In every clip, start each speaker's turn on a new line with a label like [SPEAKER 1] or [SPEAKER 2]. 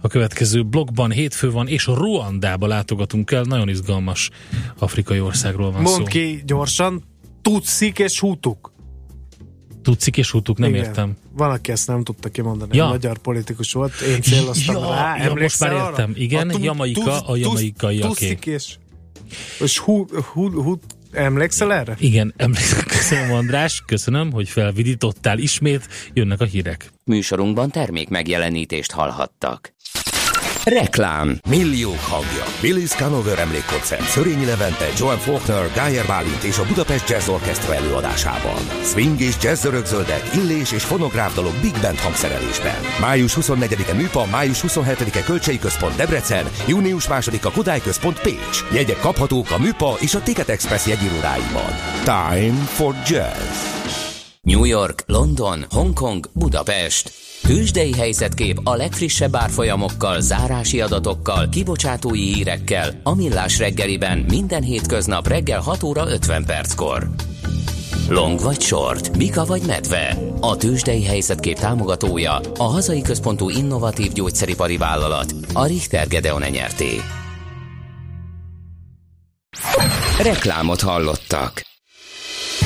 [SPEAKER 1] a következő blogban. Hétfő van, és Ruandába látogatunk el. Nagyon izgalmas afrikai országról van
[SPEAKER 2] Mondd
[SPEAKER 1] szó.
[SPEAKER 2] ki gyorsan, tutszik és hutuk.
[SPEAKER 1] Tutszik és hutuk, nem
[SPEAKER 2] Igen.
[SPEAKER 1] értem.
[SPEAKER 2] Van, aki ezt nem tudta kimondani.
[SPEAKER 1] Ja.
[SPEAKER 2] Magyar politikus volt, én céloztam
[SPEAKER 1] Ja,
[SPEAKER 2] rá.
[SPEAKER 1] ja, most már
[SPEAKER 2] arra?
[SPEAKER 1] értem. Igen,
[SPEAKER 2] tu-
[SPEAKER 1] Jamaika, a jamaikaiaké.
[SPEAKER 2] Tutszik és, és hu, hu, hu, emlékszel erre?
[SPEAKER 1] Igen, emlékszem, köszönöm András, köszönöm, hogy felvidítottál ismét, jönnek a hírek.
[SPEAKER 3] Műsorunkban termék megjelenítést hallhattak. Reklám
[SPEAKER 4] Milliók hangja. Billy Scanover emlékkoncert Szörényi Levente, Joan Faulkner, Gájer Bálint és a Budapest Jazz Orchestra előadásában. Swing és jazz örökzöldek, illés és fonográf dalok Big Band hangszerelésben. Május 24-e Műpa, május 27-e Kölcsei Központ Debrecen, június 2-a Kodály Központ Pécs. Jegyek kaphatók a Műpa és a Ticket Express jegyirodáiban. Time for Jazz.
[SPEAKER 3] New York, London, Hongkong, Budapest. Tőzsdei helyzetkép a legfrissebb árfolyamokkal, zárási adatokkal, kibocsátói hírekkel, a Millás reggeliben minden hétköznap reggel 6 óra 50 perckor. Long vagy short, Mika vagy medve. A tőzsdei helyzetkép támogatója, a hazai központú innovatív gyógyszeripari vállalat, a Richter Gedeon nyerté. Reklámot hallottak.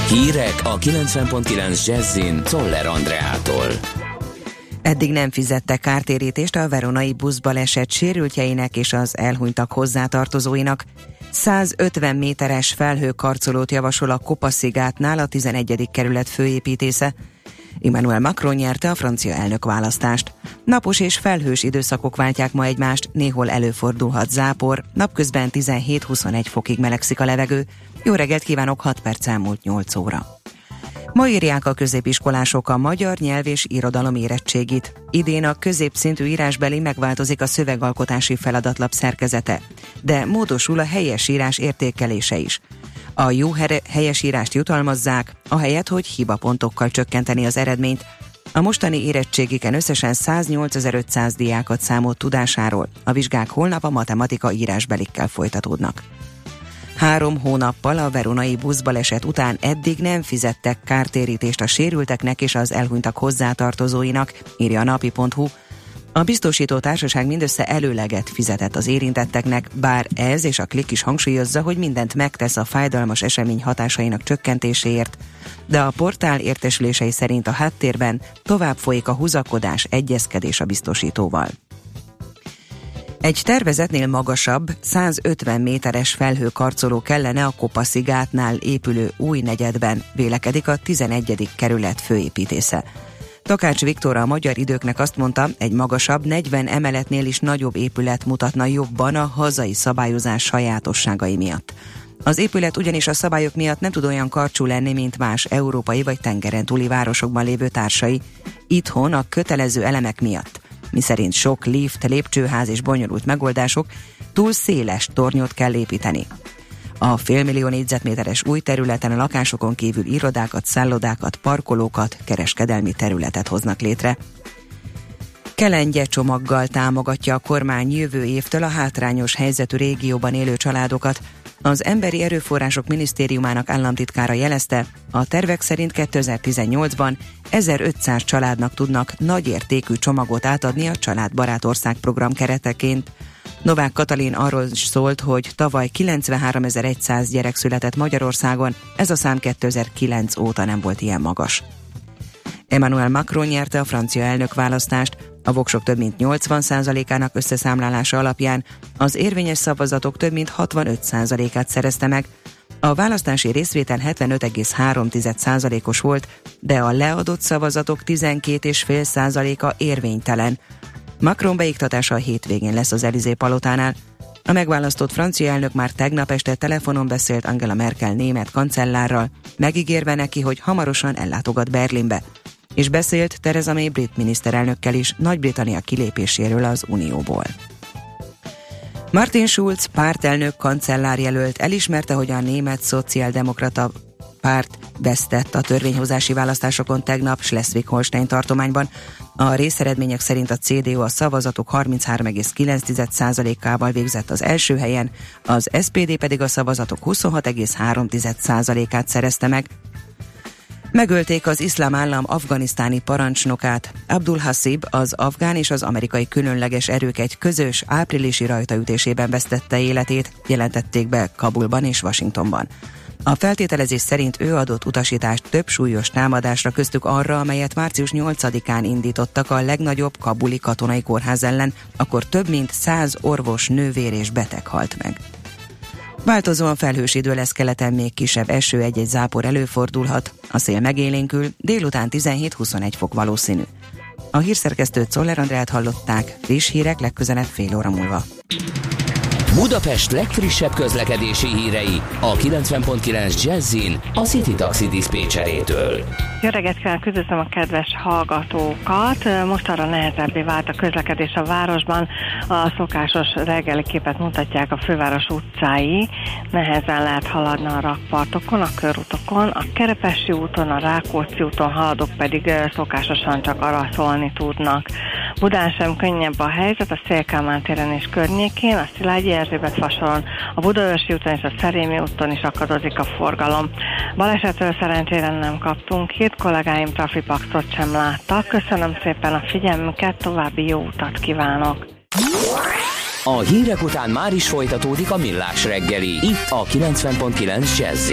[SPEAKER 3] Hírek a 90.9 Jazzin Toller Andreától.
[SPEAKER 5] Eddig nem fizettek kártérítést a veronai buszbaleset sérültjeinek és az elhunytak hozzátartozóinak. 150 méteres felhőkarcolót javasol a Kopaszigátnál a 11. kerület főépítésze. Emmanuel Macron nyerte a francia elnök választást. Napos és felhős időszakok váltják ma egymást, néhol előfordulhat zápor, napközben 17-21 fokig melegszik a levegő. Jó reggelt kívánok, 6 perc elmúlt 8 óra. Ma írják a középiskolások a magyar nyelv és irodalom érettségit. Idén a középszintű írásbeli megváltozik a szövegalkotási feladatlap szerkezete, de módosul a helyesírás értékelése is. A jó here- helyesírást jutalmazzák, ahelyett, hogy hibapontokkal csökkenteni az eredményt. A mostani érettségiken összesen 108.500 diákat számolt tudásáról. A vizsgák holnap a matematika írásbelikkel folytatódnak. Három hónappal a veronai buszbaleset után eddig nem fizettek kártérítést a sérülteknek és az elhunytak hozzátartozóinak, írja a napi.hu. A biztosító társaság mindössze előleget fizetett az érintetteknek, bár ez és a klik is hangsúlyozza, hogy mindent megtesz a fájdalmas esemény hatásainak csökkentéséért, de a portál értesülései szerint a háttérben tovább folyik a húzakodás, egyezkedés a biztosítóval. Egy tervezetnél magasabb, 150 méteres felhőkarcoló kellene a Kopaszigátnál épülő új negyedben, vélekedik a 11. kerület főépítésze. Takács Viktor a magyar időknek azt mondta, egy magasabb, 40 emeletnél is nagyobb épület mutatna jobban a hazai szabályozás sajátosságai miatt. Az épület ugyanis a szabályok miatt nem tud olyan karcsú lenni, mint más európai vagy tengeren túli városokban lévő társai. Itthon a kötelező elemek miatt miszerint sok lift, lépcsőház és bonyolult megoldások, túl széles tornyot kell építeni. A félmillió négyzetméteres új területen a lakásokon kívül irodákat, szállodákat, parkolókat, kereskedelmi területet hoznak létre. Kelengye csomaggal támogatja a kormány jövő évtől a hátrányos helyzetű régióban élő családokat. Az Emberi Erőforrások Minisztériumának államtitkára jelezte, a tervek szerint 2018-ban 1500 családnak tudnak nagyértékű csomagot átadni a Családbarát Ország program kereteként. Novák Katalin arról is szólt, hogy tavaly 93.100 gyerek született Magyarországon, ez a szám 2009 óta nem volt ilyen magas. Emmanuel Macron nyerte a francia elnök választást, a voksok több mint 80%-ának összeszámlálása alapján az érvényes szavazatok több mint 65%-át szerezte meg. A választási részvétel 75,3%-os volt, de a leadott szavazatok 12,5%-a érvénytelen. Macron beiktatása a hétvégén lesz az Elizé palotánál. A megválasztott francia elnök már tegnap este telefonon beszélt Angela Merkel német kancellárral, megígérve neki, hogy hamarosan ellátogat Berlinbe és beszélt Theresa May brit miniszterelnökkel is Nagy-Britannia kilépéséről az Unióból. Martin Schulz pártelnök kancellárjelölt elismerte, hogy a német szociáldemokrata párt vesztett a törvényhozási választásokon tegnap Schleswig-Holstein tartományban. A részeredmények szerint a CDU a szavazatok 33,9%-ával végzett az első helyen, az SPD pedig a szavazatok 26,3%-át szerezte meg. Megölték az iszlám állam afganisztáni parancsnokát. Abdul Hasib az afgán és az amerikai különleges erők egy közös áprilisi rajtaütésében vesztette életét, jelentették be Kabulban és Washingtonban. A feltételezés szerint ő adott utasítást több súlyos támadásra köztük arra, amelyet március 8-án indítottak a legnagyobb kabuli katonai kórház ellen, akkor több mint száz orvos, nővér és beteg halt meg. Változóan felhős idő lesz keleten, még kisebb eső, egy-egy zápor előfordulhat, a szél megélénkül, délután 17-21 fok valószínű. A hírszerkesztőt Szoller Andrát hallották, friss hírek legközelebb fél óra múlva.
[SPEAKER 3] Budapest legfrissebb közlekedési hírei a 90.9 Jazzin a City Taxi Dispécsejétől.
[SPEAKER 6] Jó reggelt kívánok, üdvözlöm a kedves hallgatókat. Most arra nehezebbé vált a közlekedés a városban. A szokásos reggeli képet mutatják a főváros utcái. Nehezen lehet haladni a rakpartokon, a körútokon, a Kerepesi úton, a Rákóczi úton haladók pedig szokásosan csak arra szólni tudnak. Budán sem könnyebb a helyzet, a Szélkámán téren és környékén, a Szilágyi Erzsébet fasoron, a Budaörsi úton és a Szerémi úton is akadozik a forgalom. Balesetről szerencsére nem kaptunk hírt, kollégáim trafipaxot sem láttak. Köszönöm szépen a figyelmüket, további jó utat kívánok!
[SPEAKER 3] A hírek után már is folytatódik a millás reggeli, itt a 90.9 jazz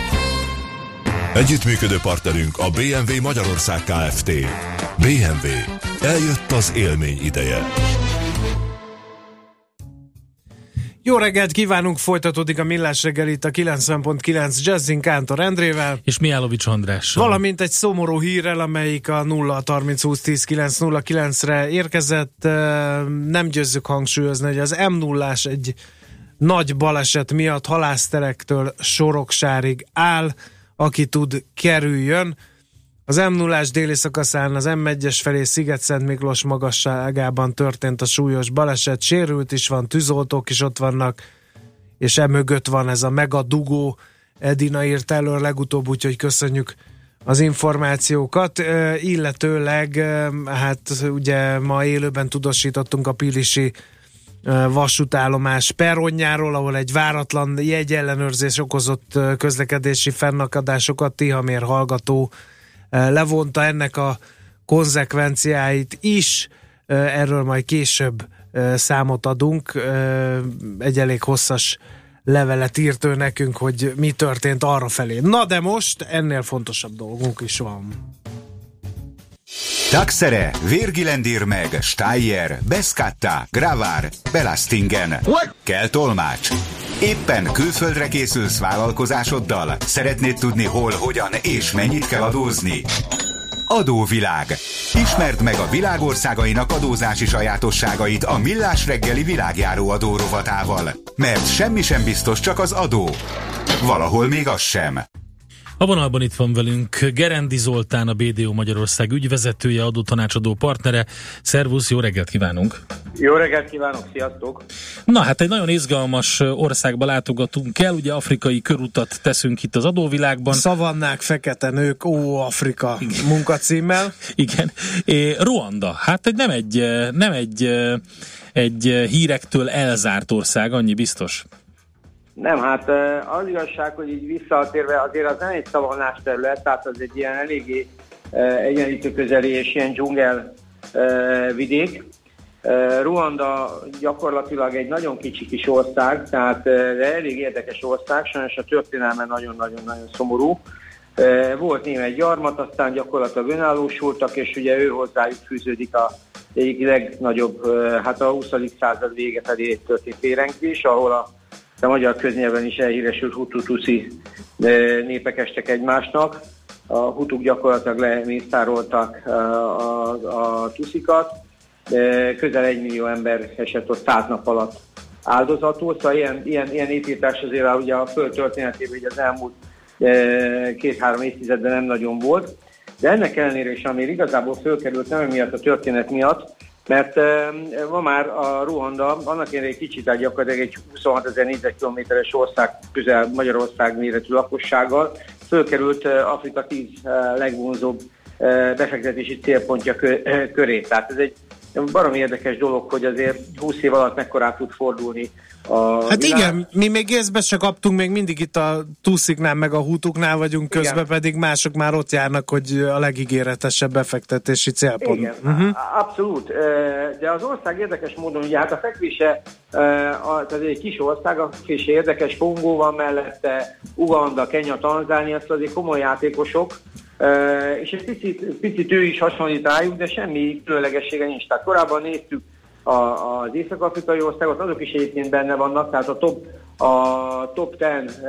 [SPEAKER 7] Együttműködő partnerünk a BMW Magyarország Kft. BMW. Eljött az élmény ideje.
[SPEAKER 2] Jó reggelt kívánunk, folytatódik a Millás reggel itt a 90.9 Jazzin Kántor Endrével.
[SPEAKER 1] És Miálovics Andrással.
[SPEAKER 2] Valamint egy szomorú hírrel, amelyik a 0 30 20 10 9 0 9-re érkezett. Nem győzzük hangsúlyozni, hogy az m 0 egy nagy baleset miatt halászterektől Soroksárig áll aki tud, kerüljön. Az m 0 déli szakaszán az M1-es felé Sziget-Szent Miklós magasságában történt a súlyos baleset, sérült is van, tűzoltók is ott vannak, és emögött van ez a mega dugó, Edina írt elő legutóbb, úgyhogy köszönjük az információkat, illetőleg hát ugye ma élőben tudosítottunk a Pilisi vasútállomás perronjáról, ahol egy váratlan jegyellenőrzés okozott közlekedési fennakadásokat. Tihamér hallgató levonta ennek a konzekvenciáit is, erről majd később számot adunk. Egy elég hosszas levelet írt ő nekünk, hogy mi történt arra felé. Na de most ennél fontosabb dolgunk is van.
[SPEAKER 8] Taxere, Virgilendir meg, Steyer, Beskatta, Gravár, Belastingen. Kell tolmács. Éppen külföldre készülsz vállalkozásoddal? Szeretnéd tudni hol, hogyan és mennyit kell adózni? Adóvilág. Ismerd meg a világországainak adózási sajátosságait a Millás reggeli világjáró adó rovatával. Mert semmi sem biztos, csak az adó. Valahol még az sem.
[SPEAKER 1] A vonalban itt van velünk Gerendi Zoltán, a BDO Magyarország ügyvezetője, adótanácsadó partnere. Szervusz, jó reggelt kívánunk!
[SPEAKER 9] Jó reggelt kívánok, sziasztok!
[SPEAKER 1] Na hát egy nagyon izgalmas országba látogatunk el, ugye afrikai körutat teszünk itt az adóvilágban.
[SPEAKER 2] Szavannák, fekete nők, ó, Afrika Igen. munkacímmel.
[SPEAKER 1] Igen. É, Ruanda, hát egy, nem egy, nem egy, egy hírektől elzárt ország, annyi biztos.
[SPEAKER 9] Nem, hát az igazság, hogy így visszatérve azért az nem egy szavannás terület, tehát az egy ilyen eléggé egyenlítő közeli és ilyen dzsungel vidék. Ruanda gyakorlatilag egy nagyon kicsi kis ország, tehát elég érdekes ország, sajnos a történelme nagyon-nagyon-nagyon szomorú. Volt némely gyarmat, aztán gyakorlatilag önállósultak, és ugye ő hozzájuk fűződik a egyik legnagyobb, hát a 20. század vége felé történt férenkvés, ahol a a magyar köznyelven is elhíresült hutu-tuszi népek estek egymásnak. A hutuk gyakorlatilag lemészároltak a, a, a tuszikat, közel egy millió ember esett ott száz nap alatt áldozatul, szóval ilyen, ilyen, ilyen építás azért ugye a föld történetében az elmúlt két-három évtizedben nem nagyon volt. De ennek ellenére is, ami igazából fölkerült nem miatt a történet miatt, mert ma már a Ruanda, annak egy kicsit egy gyakorlatilag egy 26 ezer négyzetkilométeres ország, közel Magyarország méretű lakossággal, fölkerült Afrika 10 legvonzóbb befektetési célpontja köré. Tehát ez egy baromi érdekes dolog, hogy azért 20 év alatt mekkorát tud fordulni a
[SPEAKER 2] Hát világ. igen, mi még észbe se kaptunk, még mindig itt a Tusziknál meg a Hútuknál vagyunk, közben igen. pedig mások már ott járnak, hogy a legígéretesebb befektetési célpont.
[SPEAKER 9] Igen, uh-huh. abszolút. De az ország érdekes módon, ugye hát a fekvése, tehát egy kis ország, a fekvése érdekes, Kongó van mellette, Uganda, Kenya, Tanzánia, szóval azért komoly játékosok, és egy picit, picit ő is hasonlít rájuk, de semmi különlegessége nincs. Tehát korábban néztük a, az észak-afrikai országot, azok is egyébként benne vannak, tehát a top, a top 10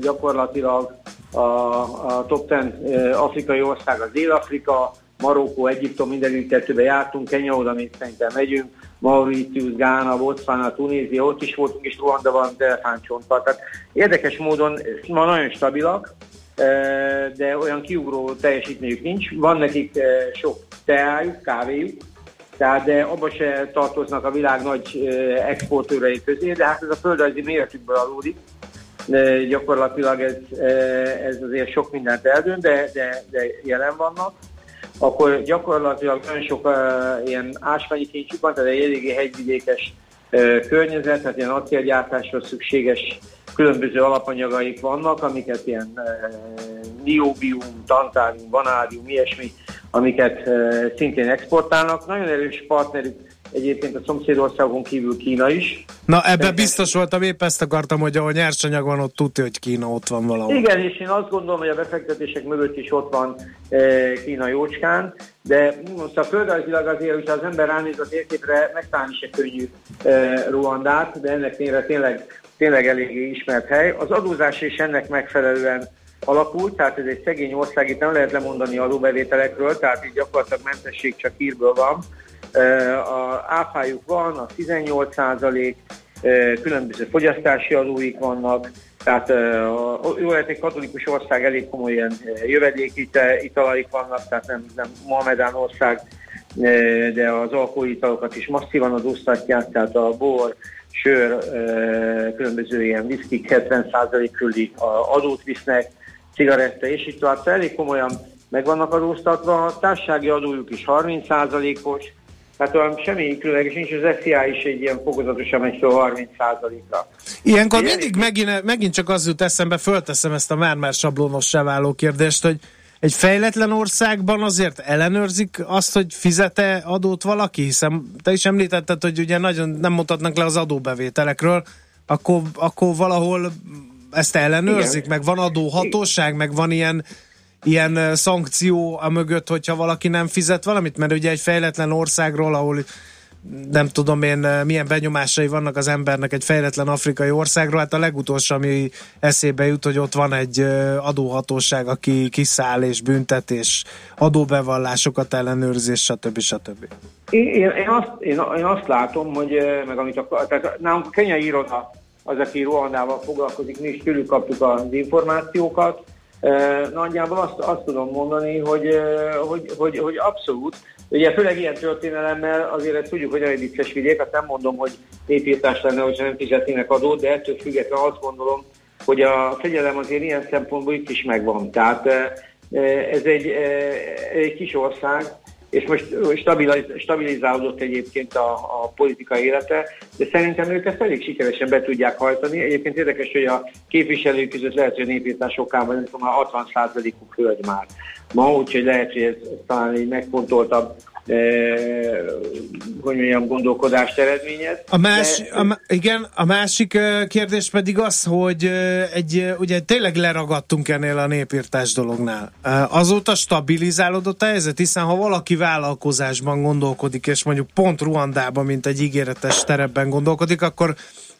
[SPEAKER 9] gyakorlatilag a, a top 10 afrikai ország az Dél-Afrika, Marokkó, Egyiptom, minden kettőbe jártunk, Kenya oda még szerintem megyünk, Mauritius, Gána, Botswana, Tunézia, ott is voltunk, és Ruanda van, Delfáncsonttal. Tehát érdekes módon ma nagyon stabilak, de olyan kiugró teljesítményük nincs. Van nekik sok teájuk, kávéjuk, tehát de abba se tartoznak a világ nagy exportőrei közé, de hát ez a földrajzi méretükből adódik. Gyakorlatilag ez, ez azért sok mindent eldönt, de, de, de jelen vannak. Akkor gyakorlatilag nagyon sok uh, ilyen ásványi kincsük van, tehát egy eléggé hegyvidékes uh, környezet, tehát ilyen acélgyártásra szükséges különböző alapanyagaik vannak, amiket ilyen e, niobium, tantálium, vanárium, ilyesmi, amiket szintén exportálnak. Nagyon erős partnerük egyébként a szomszédországon kívül Kína is.
[SPEAKER 2] Na ebbe De, biztos voltam, épp ezt akartam, hogy ahol nyersanyag van, ott tudja, hogy Kína ott van valahol.
[SPEAKER 9] Igen, és én azt gondolom, hogy a befektetések mögött is ott van e, Kína jócskán, de most a földrajzilag azért, hogyha az ember ránéz a térképre, megtalálni se könnyű e, Ruandát, de ennek tényleg tényleg eléggé ismert hely. Az adózás is ennek megfelelően alakult, tehát ez egy szegény ország, itt nem lehet lemondani adóbevételekről, tehát itt gyakorlatilag mentesség csak hírből van. A áfájuk van, a 18 százalék, különböző fogyasztási adóik vannak, tehát jó egy katolikus ország, elég komoly ilyen jövedékitalaik vannak, tehát nem, nem Mohamedán ország, de az alkoholitalokat is masszívan adóztatják, tehát a bor, sör, különböző ilyen viszkik 70% körüli adót visznek, cigaretta és így tovább. Tehát elég komolyan meg vannak adóztatva, a társasági adójuk is 30%-os, tehát olyan semmi különleges nincs, az FCA is egy ilyen fokozatosan megy fel 30%-ra.
[SPEAKER 2] Ilyenkor mindig megint, megint csak az jut eszembe, fölteszem ezt a már-már sablonossá váló kérdést, hogy egy fejletlen országban azért ellenőrzik azt, hogy fizete adót valaki, hiszen te is említetted, hogy ugye nagyon nem mutatnak le az adóbevételekről, akkor, akkor valahol ezt ellenőrzik, Igen. meg van adóhatóság, meg van ilyen ilyen szankció a mögött, hogyha valaki nem fizet valamit, mert ugye egy fejletlen országról, ahol nem tudom én milyen benyomásai vannak az embernek egy fejletlen afrikai országról, hát a legutolsó, ami eszébe jut, hogy ott van egy adóhatóság, aki kiszáll és büntet, és adóbevallásokat ellenőrzés, stb. stb.
[SPEAKER 9] Én, én, azt, én, én azt látom, hogy meg amit a, tehát nálunk a kenyai iroda az, aki Ruandával foglalkozik, mi is tőlük kaptuk az információkat, Nagyjából azt, azt tudom mondani, hogy, hogy, hogy, hogy abszolút, ugye főleg ilyen történelemmel azért ezt tudjuk, hogy egy vicces vidék, azt nem mondom, hogy népírtás lenne, hogyha nem fizetnének adót, de ettől függetlenül azt gondolom, hogy a fegyelem azért ilyen szempontból itt is megvan. Tehát ez egy, egy kis ország, és most stabilizálódott egyébként a, a politika élete, de szerintem ők ezt elég sikeresen be tudják hajtani. Egyébként érdekes, hogy a képviselők között lehet, hogy a népírtás okában, nem tudom, 60%-uk hölgy már ma, úgyhogy lehet, hogy ez talán egy megfontoltabb hogy mondjam, gondolkodást eredményez.
[SPEAKER 2] A más, de... a, igen, a másik kérdés pedig az, hogy egy, ugye tényleg leragadtunk ennél a népírtás dolognál. Azóta stabilizálódott a helyzet, hiszen ha valaki vállalkozásban gondolkodik, és mondjuk pont Ruandában, mint egy ígéretes terepben gondolkodik, akkor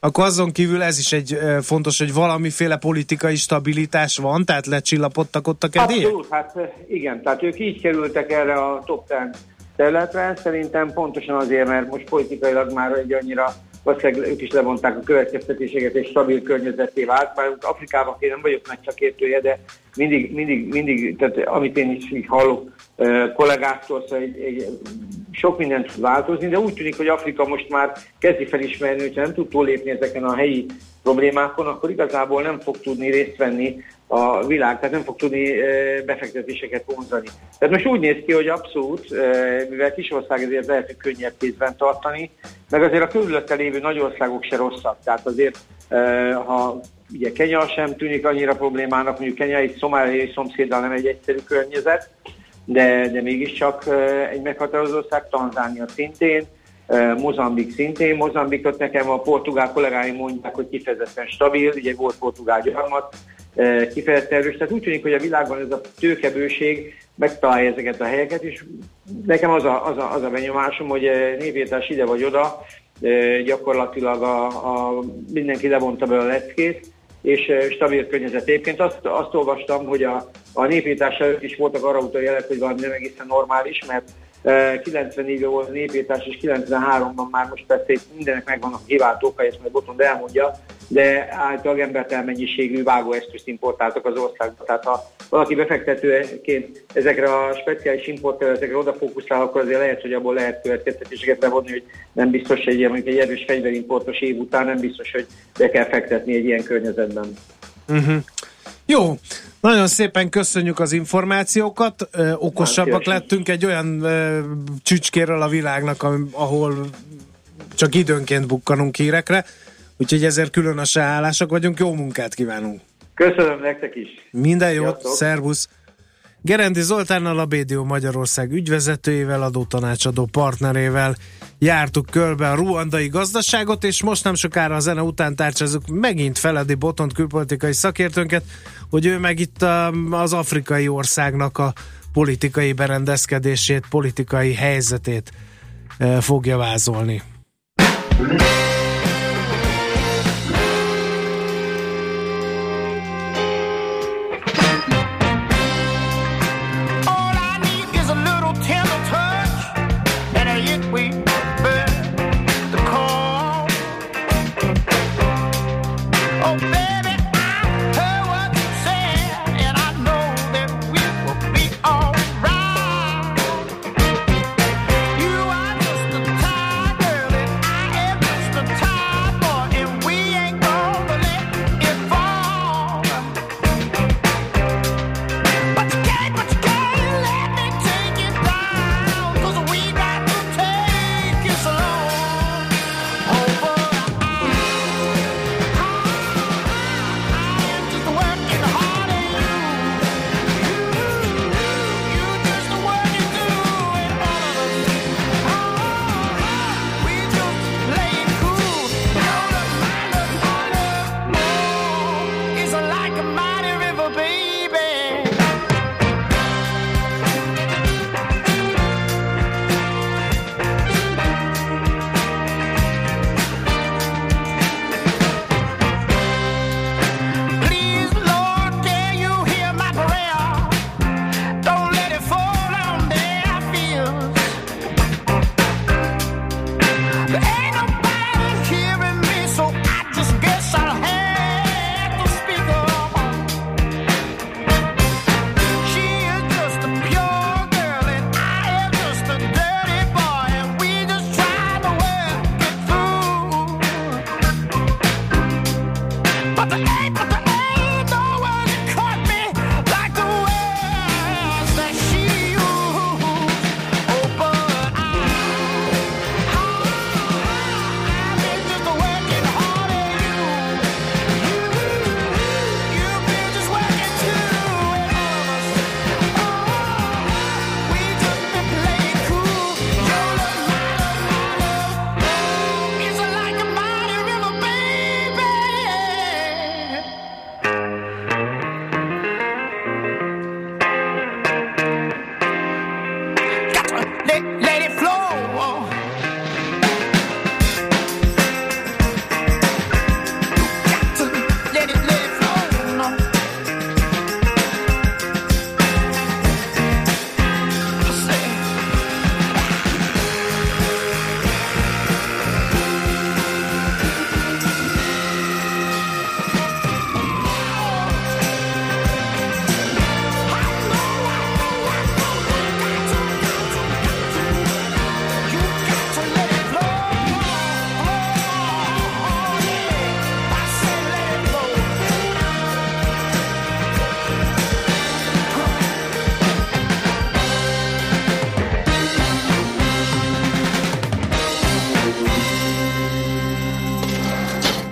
[SPEAKER 2] akkor azon kívül ez is egy fontos, hogy valamiféle politikai stabilitás van, tehát lecsillapodtak ott a kedélyek?
[SPEAKER 9] Abszolút, hát igen, tehát ők így kerültek erre a top 10 területre. Szerintem pontosan azért, mert most politikailag már egy annyira valószínűleg ők is levonták a következtetéseket, és stabil környezeté vált. Bár Afrikában én nem vagyok nagy szakértője, de mindig, mindig, mindig, tehát amit én is így hallok kollégáktól, szóval egy, egy, sok mindent tud változni, de úgy tűnik, hogy Afrika most már kezdi felismerni, hogyha nem tud túllépni ezeken a helyi problémákon, akkor igazából nem fog tudni részt venni a világ, tehát nem fog tudni befektetéseket vonzani. Tehát most úgy néz ki, hogy abszolút, mivel kisország ezért lehet, hogy könnyebb kézben tartani, meg azért a körülötte lévő nagy országok se rosszak. Tehát azért, ha ugye Kenya sem tűnik annyira problémának, mondjuk Kenya egy szomáliai szomszéddal nem egy egyszerű környezet, de, de mégiscsak egy meghatározó ország, Tanzánia szintén, Mozambik szintén. Mozambikot nekem a portugál kollégáim mondják, hogy kifejezetten stabil, ugye volt portugál gyarmat, kifejezetten erős. Tehát úgy tűnik, hogy a világban ez a tőkebőség megtalálja ezeket a helyeket, és nekem az a, az a, az a benyomásom, hogy névírtás ide vagy oda, gyakorlatilag a, a, mindenki levonta be a leckét, és stabil környezet. Egyébként azt, azt olvastam, hogy a, a népírtás előtt is voltak arra utaló jelek, hogy valami nem egészen normális, mert 94-ben volt a népírtás, és 93-ban már most persze mindenek megvannak a kiváltókai, ezt majd Botond elmondja, de általában embertel mennyiségű vágóeszközt importáltak az országba. Tehát ha valaki befektetőként ezekre a speciális importterületekre odafókuszál, akkor azért lehet, hogy abból lehet következtetéseket levonni, hogy nem biztos, hogy egy, egy erős fegyverimportos év után nem biztos, hogy be kell fektetni egy ilyen környezetben.
[SPEAKER 2] Uh-huh. Jó, nagyon szépen köszönjük az információkat, ö, okosabbak lettünk egy olyan ö, csücskéről a világnak, ahol csak időnként bukkanunk hírekre, úgyhogy ezért különösen hálásak vagyunk, jó munkát kívánunk!
[SPEAKER 9] Köszönöm nektek is!
[SPEAKER 2] Minden jót, Sziasztok. szervusz! Gerendi Zoltánnal, a BDO Magyarország ügyvezetőjével, adótanácsadó partnerével jártuk körbe a ruandai gazdaságot, és most nem sokára a zene után tárcsázunk megint Feledi Botont külpolitikai szakértőnket, hogy ő meg itt az afrikai országnak a politikai berendezkedését, politikai helyzetét eh, fogja vázolni.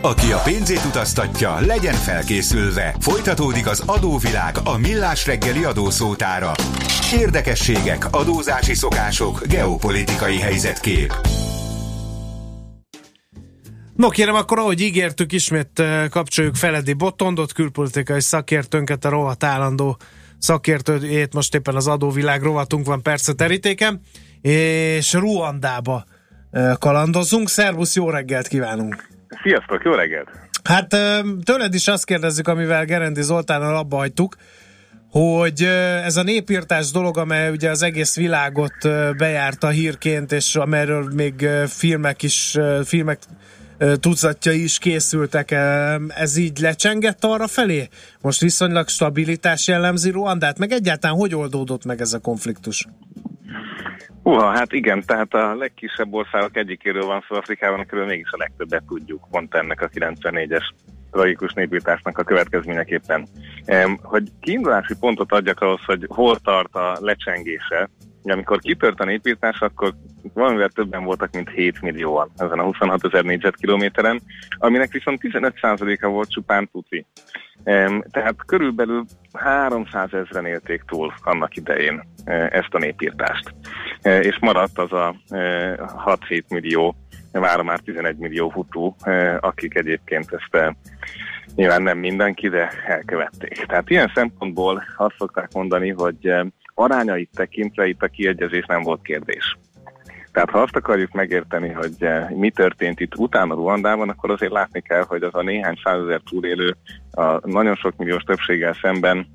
[SPEAKER 8] Aki a pénzét utaztatja, legyen felkészülve. Folytatódik az adóvilág a millás reggeli adószótára. Érdekességek, adózási szokások, geopolitikai helyzetkép.
[SPEAKER 2] No kérem, akkor ahogy ígértük, ismét eh, kapcsoljuk Feledi Botondot, külpolitikai szakértőnket, a rovat állandó szakértőjét, most éppen az adóvilág rovatunk van persze terítéken, és Ruandába eh, kalandozunk. Szervusz, jó reggelt kívánunk!
[SPEAKER 10] Sziasztok, jó reggelt!
[SPEAKER 2] Hát tőled is azt kérdezzük, amivel Gerendi Zoltánnal abba hagytuk, hogy ez a népírtás dolog, amely ugye az egész világot bejárta hírként, és amerről még filmek is, filmek tucatja is készültek. Ez így lecsengett arra felé? Most viszonylag stabilitás jellemzi Ruandát, meg egyáltalán hogy oldódott meg ez a konfliktus?
[SPEAKER 10] Uha, hát igen, tehát a legkisebb országok egyikéről van szó Afrikában, akiről mégis a legtöbbet tudjuk, pont ennek a 94-es tragikus népírtásnak a következményeképpen. Hogy kiindulási pontot adjak ahhoz, hogy hol tart a lecsengése, amikor kitört a népírtás, akkor valamivel többen voltak, mint 7 millióan ezen a 26 ezer négyzetkilométeren, aminek viszont 15%-a volt csupán tuti. Tehát körülbelül 300 ezeren élték túl annak idején e, ezt a népírtást. E, és maradt az a 6-7 e, millió, már már 11 millió hutú, akik egyébként ezt nyilván nem mindenki, de elkövették. Tehát ilyen szempontból azt szokták mondani, hogy arányait tekintve itt a kiegyezés nem volt kérdés. Tehát ha azt akarjuk megérteni, hogy eh, mi történt itt utána Ruandában, akkor azért látni kell, hogy az a néhány százezer túlélő a nagyon sok milliós többséggel szemben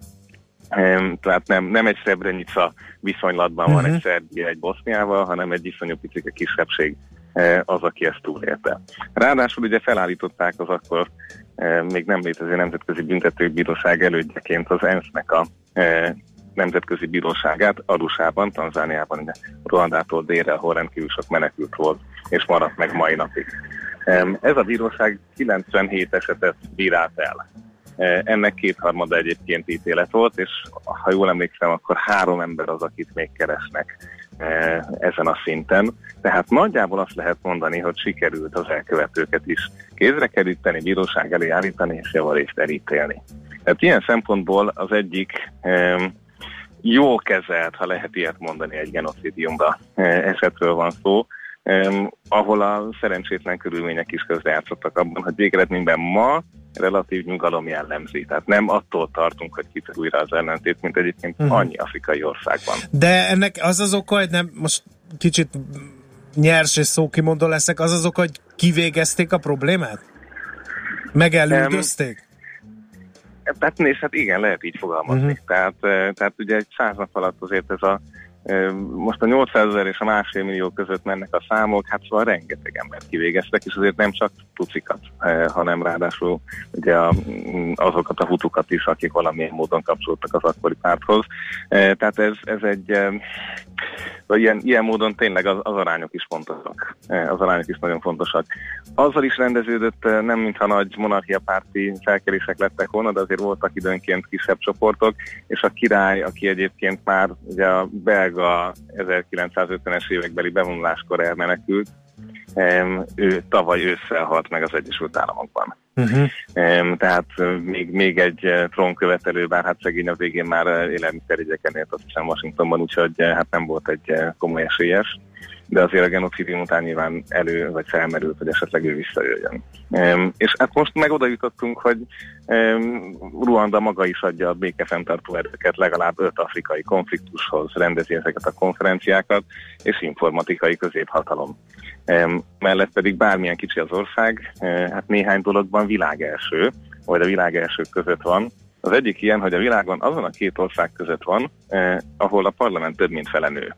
[SPEAKER 10] tehát nem, nem egy Srebrenica viszonylatban uh-huh. van egy mhm. Szerbia egy Boszniával, hanem egy iszonyú picike kisebbség eh, az, aki ezt túlélte. Ráadásul ugye felállították az akkor eh, még nem létező nemzetközi büntetőbíróság elődjeként az ENSZ-nek a nemzetközi bíróságát Arusában, Tanzániában, Ruandától délre, ahol rendkívül sok menekült volt, és maradt meg mai napig. Ez a bíróság 97 esetet bírált el. E, ennek kétharmada egyébként ítélet volt, és ha jól emlékszem, akkor három ember az, akit még keresnek e, ezen a szinten. Tehát nagyjából azt lehet mondani, hogy sikerült az elkövetőket is kézre keríteni, bíróság elé állítani és javarészt elítélni. Tehát ilyen szempontból az egyik jó kezelt, ha lehet ilyet mondani, egy genocidiumra eh, esetről van szó, ahol a szerencsétlen körülmények is közrejátszottak abban, hogy végeredményben ma relatív nyugalom jellemzi. Tehát nem attól tartunk, hogy kitör újra az ellentét, mint egyébként uh-huh. annyi afrikai országban.
[SPEAKER 2] De ennek az az oka, hogy nem most kicsit nyers és szókimondó leszek, az az oka, hogy kivégezték a problémát? Megelődözték?
[SPEAKER 10] Hát nézd, hát igen, lehet így fogalmazni. Uh-huh. Tehát, tehát ugye egy száz nap alatt azért ez a most a 800 ezer és a másfél millió között mennek a számok, hát szóval rengeteg embert kivégeztek, és azért nem csak tucikat, hanem ráadásul ugye a, azokat a hutukat is, akik valamilyen módon kapcsolódtak az akkori párthoz. Tehát ez, ez egy vagy ilyen, ilyen módon tényleg az, az arányok is fontosak. Az arányok is nagyon fontosak. Azzal is rendeződött, nem mintha nagy monarchia párti felkerések lettek volna, de azért voltak időnként kisebb csoportok, és a király, aki egyébként már ugye a belga a 1950-es évekbeli bevonuláskor elmenekült, ő tavaly ősszel halt meg az Egyesült Államokban. Uh-huh. Tehát még, még egy trónkövetelő, bár hát szegény a végén már élelmiszerügyeken élt azt hiszem Washingtonban, úgyhogy hát nem volt egy komoly esélyes de azért a genocidium után nyilván elő, vagy felmerült, hogy esetleg ő visszajöjjön. És hát most meg oda jutottunk, hogy um, Ruanda maga is adja a békefenntartó erőket legalább öt afrikai konfliktushoz, rendezi ezeket a konferenciákat, és informatikai középhatalom. Mellett pedig bármilyen kicsi az ország, uh, hát néhány dologban világelső, vagy a világelsők között van, az egyik ilyen, hogy a világon azon a két ország között van, eh, ahol a parlament több mint fele nő.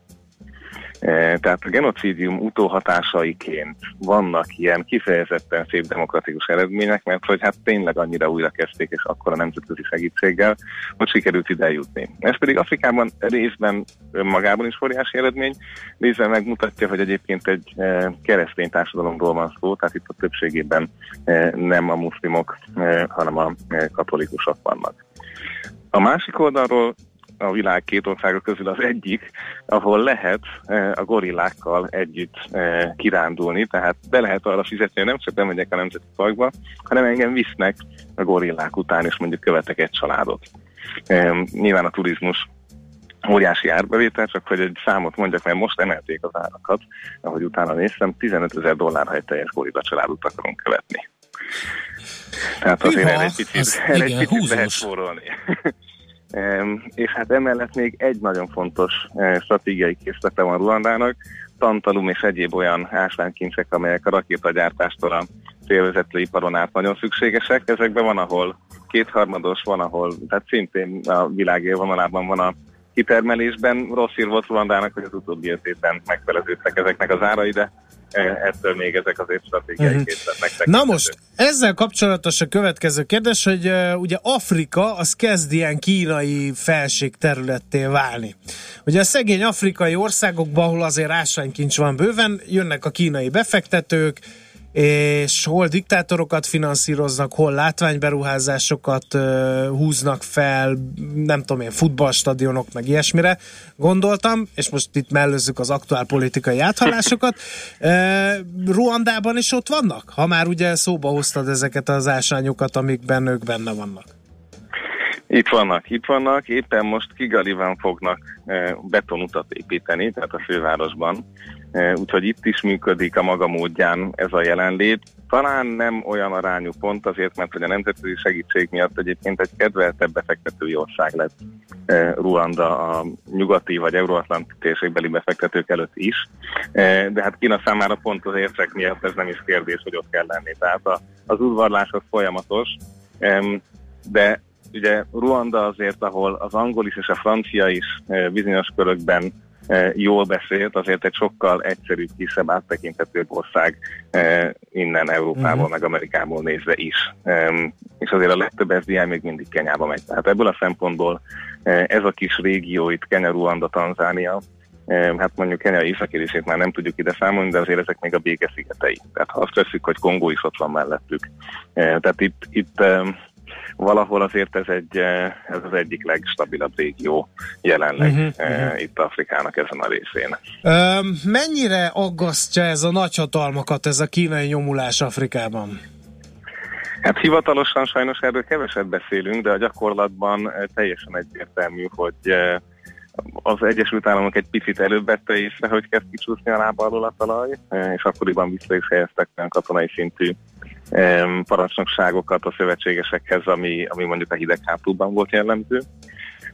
[SPEAKER 10] E, tehát a genocidium utóhatásaiként vannak ilyen kifejezetten szép demokratikus eredmények, mert hogy hát tényleg annyira újra kezdték, és akkor a nemzetközi segítséggel, hogy sikerült ide jutni. Ez pedig Afrikában részben önmagában is óriási eredmény, részben megmutatja, hogy egyébként egy e, keresztény társadalomról van szó, tehát itt a többségében e, nem a muszlimok, hanem a katolikusok vannak. A másik oldalról a világ két országa közül az egyik, ahol lehet a gorillákkal együtt kirándulni, tehát be lehet arra fizetni, hogy nem csak bemegyek a Nemzeti Parkba, hanem engem visznek a gorillák után, és mondjuk követek egy családot. Nyilván a turizmus óriási árbevétel, csak hogy egy számot mondjak, mert most emelték az árakat, ahogy utána néztem, 15 ezer dollár, ha egy teljes gorilla családot akarunk követni. Tehát azért Hűha, egy picit, az, igen, egy picit lehet spórolni. És hát emellett még egy nagyon fontos eh, stratégiai készlete van Ruandának, tantalum és egyéb olyan ásványkincsek, amelyek a rakétagyártástól a félvezetőiparon át nagyon szükségesek. Ezekben van, ahol kétharmados, van, ahol, tehát szintén a világ élvonalában van a kitermelésben. Rossz ír volt Ruandának, hogy az utóbbi öt évben megfeleződtek ezeknek az árai, de ettől még ezek azért stratégiai uh-huh. készletnek.
[SPEAKER 2] Na most, ezzel kapcsolatos a következő kérdés, hogy uh, ugye Afrika az kezd ilyen kínai felség területté válni. Ugye a szegény afrikai országokban, ahol azért ásványkincs van bőven, jönnek a kínai befektetők, és hol diktátorokat finanszíroznak, hol látványberuházásokat uh, húznak fel, nem tudom én, futballstadionok, meg ilyesmire gondoltam, és most itt mellőzzük az aktuál politikai áthalásokat. Ruandában is ott vannak? Ha már ugye szóba hoztad ezeket az ásányokat, amikben ők benne vannak.
[SPEAKER 10] Itt vannak, itt vannak. Éppen most Kigaliban fognak betonutat építeni, tehát a fővárosban. Úgyhogy itt is működik a maga módján ez a jelenlét. Talán nem olyan arányú pont azért, mert hogy a nemzetközi segítség miatt egyébként egy kedveltebb befektetői ország lett Ruanda a nyugati vagy euróatlanti térségbeli befektetők előtt is. De hát Kína számára pont az ércek miatt ez nem is kérdés, hogy ott kell lenni. Tehát az udvarlás az folyamatos, de ugye Ruanda azért, ahol az angol is és a francia is bizonyos körökben jól beszélt, azért egy sokkal egyszerűbb, kisebb, áttekinthetőbb ország innen Európából, uh-huh. meg Amerikából nézve is. És azért a legtöbb SDI még mindig Kenyába megy. Tehát ebből a szempontból ez a kis régió itt, Kenya, Ruanda, Tanzánia, hát mondjuk Kenya északi részét már nem tudjuk ide számolni, de azért ezek még a békeszigetei. Tehát ha azt veszük, hogy Kongó is ott van mellettük. Tehát itt, itt valahol azért ez, egy, eh, ez az egyik legstabilabb régió jelenleg uh-huh, uh-huh. itt Afrikának ezen a részén.
[SPEAKER 2] Mennyire aggasztja ez a nagyhatalmakat, ez a kínai nyomulás Afrikában?
[SPEAKER 10] Hát hivatalosan sajnos erről keveset beszélünk, de a gyakorlatban eh, teljesen egyértelmű, hogy az Egyesült Államok egy picit előbb vette észre, hogy kezd kicsúszni a lába alól a talaj, és akkoriban vissza is helyeztek olyan katonai szintű parancsnokságokat a szövetségesekhez, ami, ami mondjuk a hidegháborúban volt jellemző.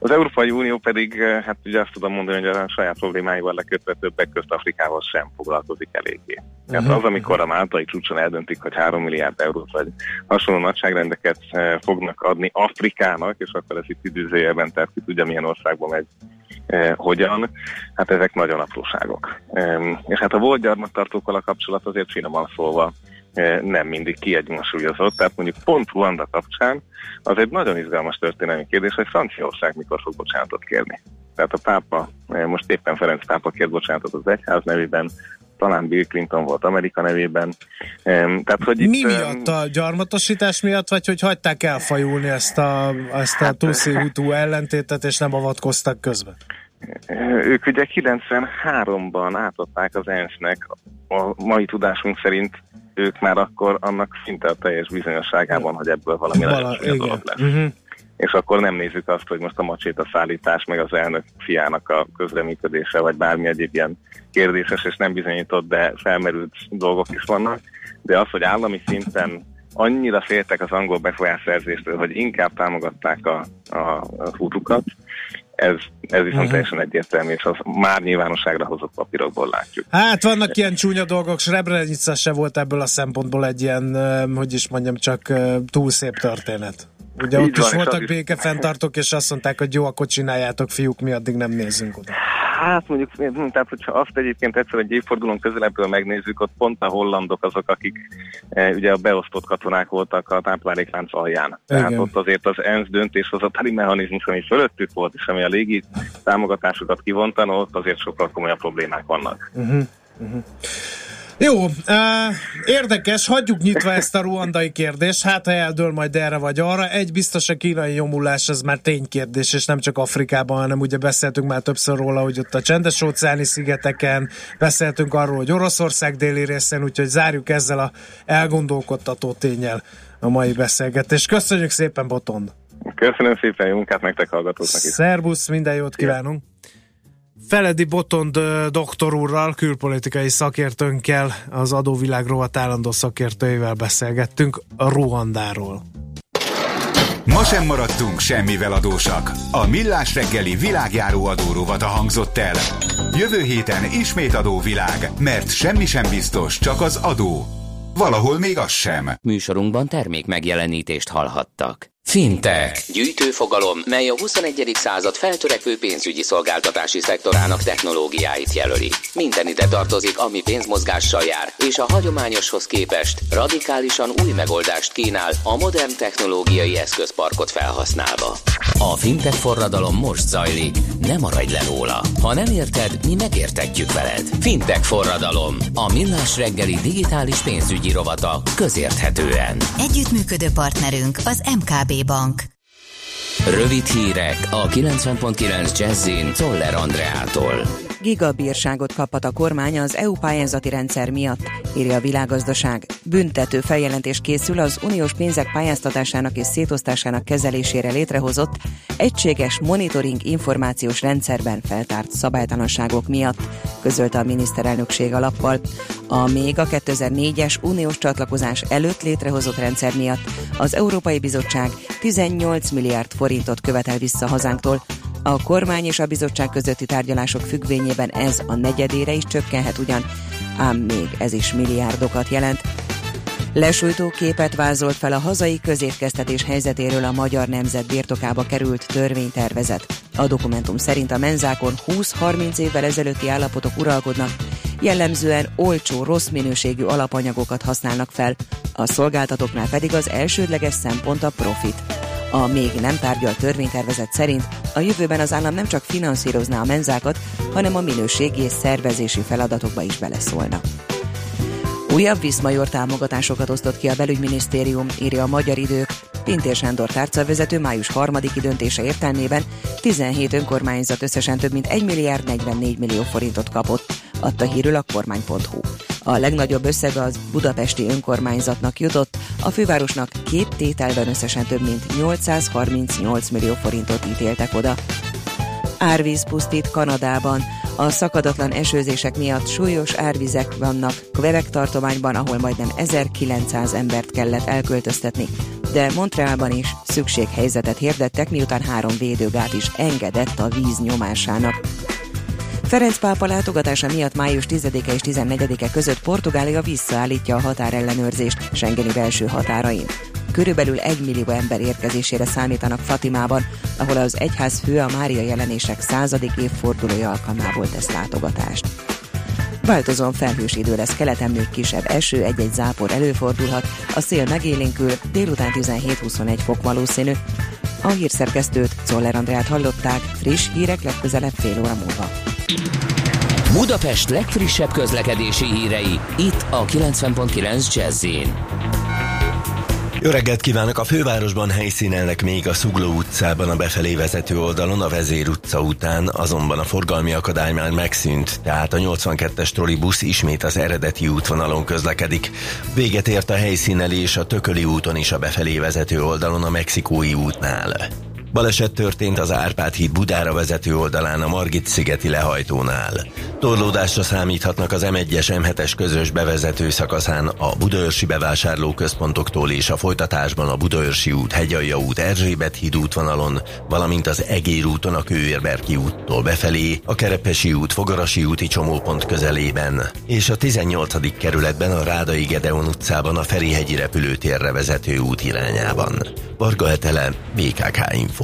[SPEAKER 10] Az Európai Unió pedig, eh, hát ugye azt tudom mondani, hogy a saját problémáival lekötve többek közt Afrikával sem foglalkozik eléggé. Uh-huh. Hát az, amikor a máltai csúcson eldöntik, hogy 3 milliárd eurót vagy hasonló nagyságrendeket eh, fognak adni Afrikának, és akkor ez itt időzőjelben, tehát ki tudja milyen országban megy eh, hogyan, hát ezek nagyon apróságok. És hát a volt gyarmattartókkal a kapcsolat azért finoman szólva nem mindig kiegyensúlyozott. Tehát mondjuk pont Ruanda kapcsán az egy nagyon izgalmas történelmi kérdés, hogy Franciaország mikor fog bocsánatot kérni. Tehát a pápa, eh, most éppen Ferenc pápa kért bocsánatot az egyház nevében, talán Bill Clinton volt Amerika nevében.
[SPEAKER 2] Tehát, hogy Mi itt, miatt? A gyarmatosítás miatt, vagy hogy hagyták elfajulni ezt a, ezt a hát, Tutsi-Hutu ellentétet, és nem avatkoztak közben?
[SPEAKER 10] Ők ugye 93-ban átadták az ENSZ-nek a mai tudásunk szerint ők már akkor annak szinte a teljes bizonyosságában, hogy ebből valami Vala, dolog lesz. Uh-huh. És akkor nem nézzük azt, hogy most a macséta szállítás, meg az elnök fiának a közreműködése, vagy bármi egyéb ilyen kérdéses és nem bizonyított, de felmerült dolgok is vannak. De az, hogy állami szinten annyira féltek az angol befolyásszerzéstől, hogy inkább támogatták a, a, a hútukat, ez, ez viszont uh-huh. teljesen egyértelmű, és az már nyilvánosságra hozott papírokból látjuk.
[SPEAKER 2] Hát vannak ilyen csúnya dolgok, Srebrenica se volt ebből a szempontból egy ilyen, hogy is mondjam, csak túl szép történet. Ugye Így ott van, is voltak békefenntartók, és azt mondták, hogy jó, akkor csináljátok fiúk, mi addig nem nézzünk oda.
[SPEAKER 10] Hát mondjuk, tehát hogyha azt egyébként egyszer egy évfordulón közelebbről megnézzük, ott pont a hollandok azok, akik e, ugye a beosztott katonák voltak a tápláléklánc alján. Tehát ott azért az ENSZ döntéshozatali mechanizmus, ami fölöttük volt, és ami a légi támogatásokat kivontan, ott azért sokkal komolyabb problémák vannak. Uh-huh. Uh-huh.
[SPEAKER 2] Jó, érdekes, hagyjuk nyitva ezt a ruandai kérdést, hát ha eldől majd erre vagy arra. Egy biztos a kínai nyomulás, ez már ténykérdés, és nem csak Afrikában, hanem ugye beszéltünk már többször róla, hogy ott a csendes óceáni szigeteken, beszéltünk arról, hogy Oroszország déli részén, úgyhogy zárjuk ezzel a elgondolkodtató tényel a mai beszélgetést. Köszönjük szépen, Botond!
[SPEAKER 10] Köszönöm szépen, jó munkát nektek hallgatóknak is.
[SPEAKER 2] Szerbusz, minden jót kívánunk! Feledi Botond doktor úrral, külpolitikai szakértőnkkel, az adóvilág rovat állandó szakértőivel beszélgettünk a Ruandáról.
[SPEAKER 8] Ma sem maradtunk semmivel adósak. A Millás reggeli világjáró adórovata hangzott el. Jövő héten ismét adóvilág, mert semmi sem biztos, csak az adó. Valahol még az sem.
[SPEAKER 3] Műsorunkban termék megjelenítést hallhattak. Fintech. Gyűjtőfogalom, mely a 21. század feltörekvő pénzügyi szolgáltatási szektorának technológiáit jelöli. Minden ide tartozik, ami pénzmozgással jár, és a hagyományoshoz képest radikálisan új megoldást kínál a modern technológiai eszközparkot felhasználva. A fintech forradalom most zajlik, ne maradj le róla. Ha nem érted, mi megértetjük veled. Fintech forradalom, a millás reggeli digitális pénzügyi rovata közérthetően.
[SPEAKER 11] Együttműködő partnerünk az MKB Bank.
[SPEAKER 3] Rövid hírek a 90.9 Jazzin Toller Andreától.
[SPEAKER 5] Gigabírságot kaphat a kormány az EU pályázati rendszer miatt, írja a világgazdaság. Büntető feljelentés készül az uniós pénzek pályáztatásának és szétosztásának kezelésére létrehozott egységes monitoring információs rendszerben feltárt szabálytalanságok miatt, közölte a miniszterelnökség alappal. A még a 2004-es uniós csatlakozás előtt létrehozott rendszer miatt az Európai Bizottság 18 milliárd forintot követel vissza hazánktól, a kormány és a bizottság közötti tárgyalások függvényében ez a negyedére is csökkenhet ugyan, ám még ez is milliárdokat jelent. Lesújtó képet vázolt fel a hazai közétkeztetés helyzetéről a magyar nemzet birtokába került törvénytervezet. A dokumentum szerint a menzákon 20-30 évvel ezelőtti állapotok uralkodnak, jellemzően olcsó, rossz minőségű alapanyagokat használnak fel, a szolgáltatóknál pedig az elsődleges szempont a profit. A még nem tárgyalt törvénytervezet szerint a jövőben az állam nem csak finanszírozná a menzákat, hanem a minőségi és szervezési feladatokba is beleszólna. Újabb Viszmajor támogatásokat osztott ki a belügyminisztérium, írja a Magyar Idők. Pintér Sándor tárcavezető május harmadiki döntése értelmében 17 önkormányzat összesen több mint 1 milliárd 44 millió forintot kapott, adta hírül a kormány.hu. A legnagyobb összeg az budapesti önkormányzatnak jutott, a fővárosnak két tételben összesen több mint 838 millió forintot ítéltek oda. Árvíz pusztít Kanadában. A szakadatlan esőzések miatt súlyos árvizek vannak Quebec tartományban, ahol majdnem 1900 embert kellett elköltöztetni, de Montrealban is szükséghelyzetet hirdettek, miután három védőgát is engedett a víz nyomásának. Ferenc pápa látogatása miatt május 10-e és 14-e között Portugália visszaállítja a határellenőrzést Schengeni belső határain. Körülbelül egy millió ember érkezésére számítanak Fatimában, ahol az egyház fő a Mária jelenések századik évfordulója alkalmából tesz látogatást. Változóan felhős idő lesz, keleten még kisebb eső, egy-egy zápor előfordulhat, a szél megélénkül, délután 17-21 fok valószínű. A hírszerkesztőt, Czoller Andrát hallották, friss hírek legközelebb fél óra múlva.
[SPEAKER 3] Budapest legfrissebb közlekedési hírei, itt a 90.9 jazz
[SPEAKER 12] jó kívánok! A fővárosban helyszínelnek még a Szugló utcában a befelé vezető oldalon, a Vezér utca után, azonban a forgalmi akadály már megszűnt, tehát a 82-es trollibusz ismét az eredeti útvonalon közlekedik. Véget ért a helyszínelés a Tököli úton is a befelé vezető oldalon a Mexikói útnál. Baleset történt az Árpád híd Budára vezető oldalán a Margit szigeti lehajtónál. Torlódásra számíthatnak az M1-es M7-es közös bevezető szakaszán a Budaörsi bevásárlóközpontoktól és a folytatásban a Budaörsi út, Hegyalja út, Erzsébet híd útvonalon, valamint az Egér úton a Kőérberki úttól befelé, a Kerepesi út, Fogarasi úti csomópont közelében, és a 18. kerületben a Rádai Gedeon utcában a Ferihegyi repülőtérre vezető út irányában. Varga Hetele, BKK Info.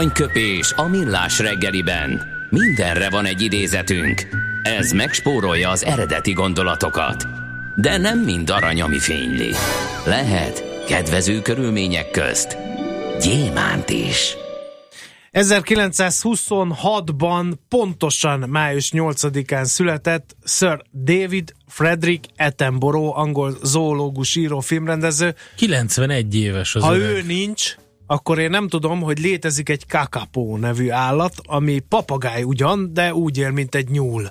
[SPEAKER 3] Aranyköpés a millás reggeliben. Mindenre van egy idézetünk. Ez megspórolja az eredeti gondolatokat. De nem mind arany, ami fényli. Lehet kedvező körülmények közt gyémánt is.
[SPEAKER 2] 1926-ban pontosan május 8-án született Sir David Frederick Attenborough, angol zoológus, író, filmrendező.
[SPEAKER 1] 91 éves az
[SPEAKER 2] Ha
[SPEAKER 1] öreg.
[SPEAKER 2] ő nincs, akkor én nem tudom, hogy létezik egy kakapó nevű állat, ami papagáj ugyan, de úgy él, mint egy nyúl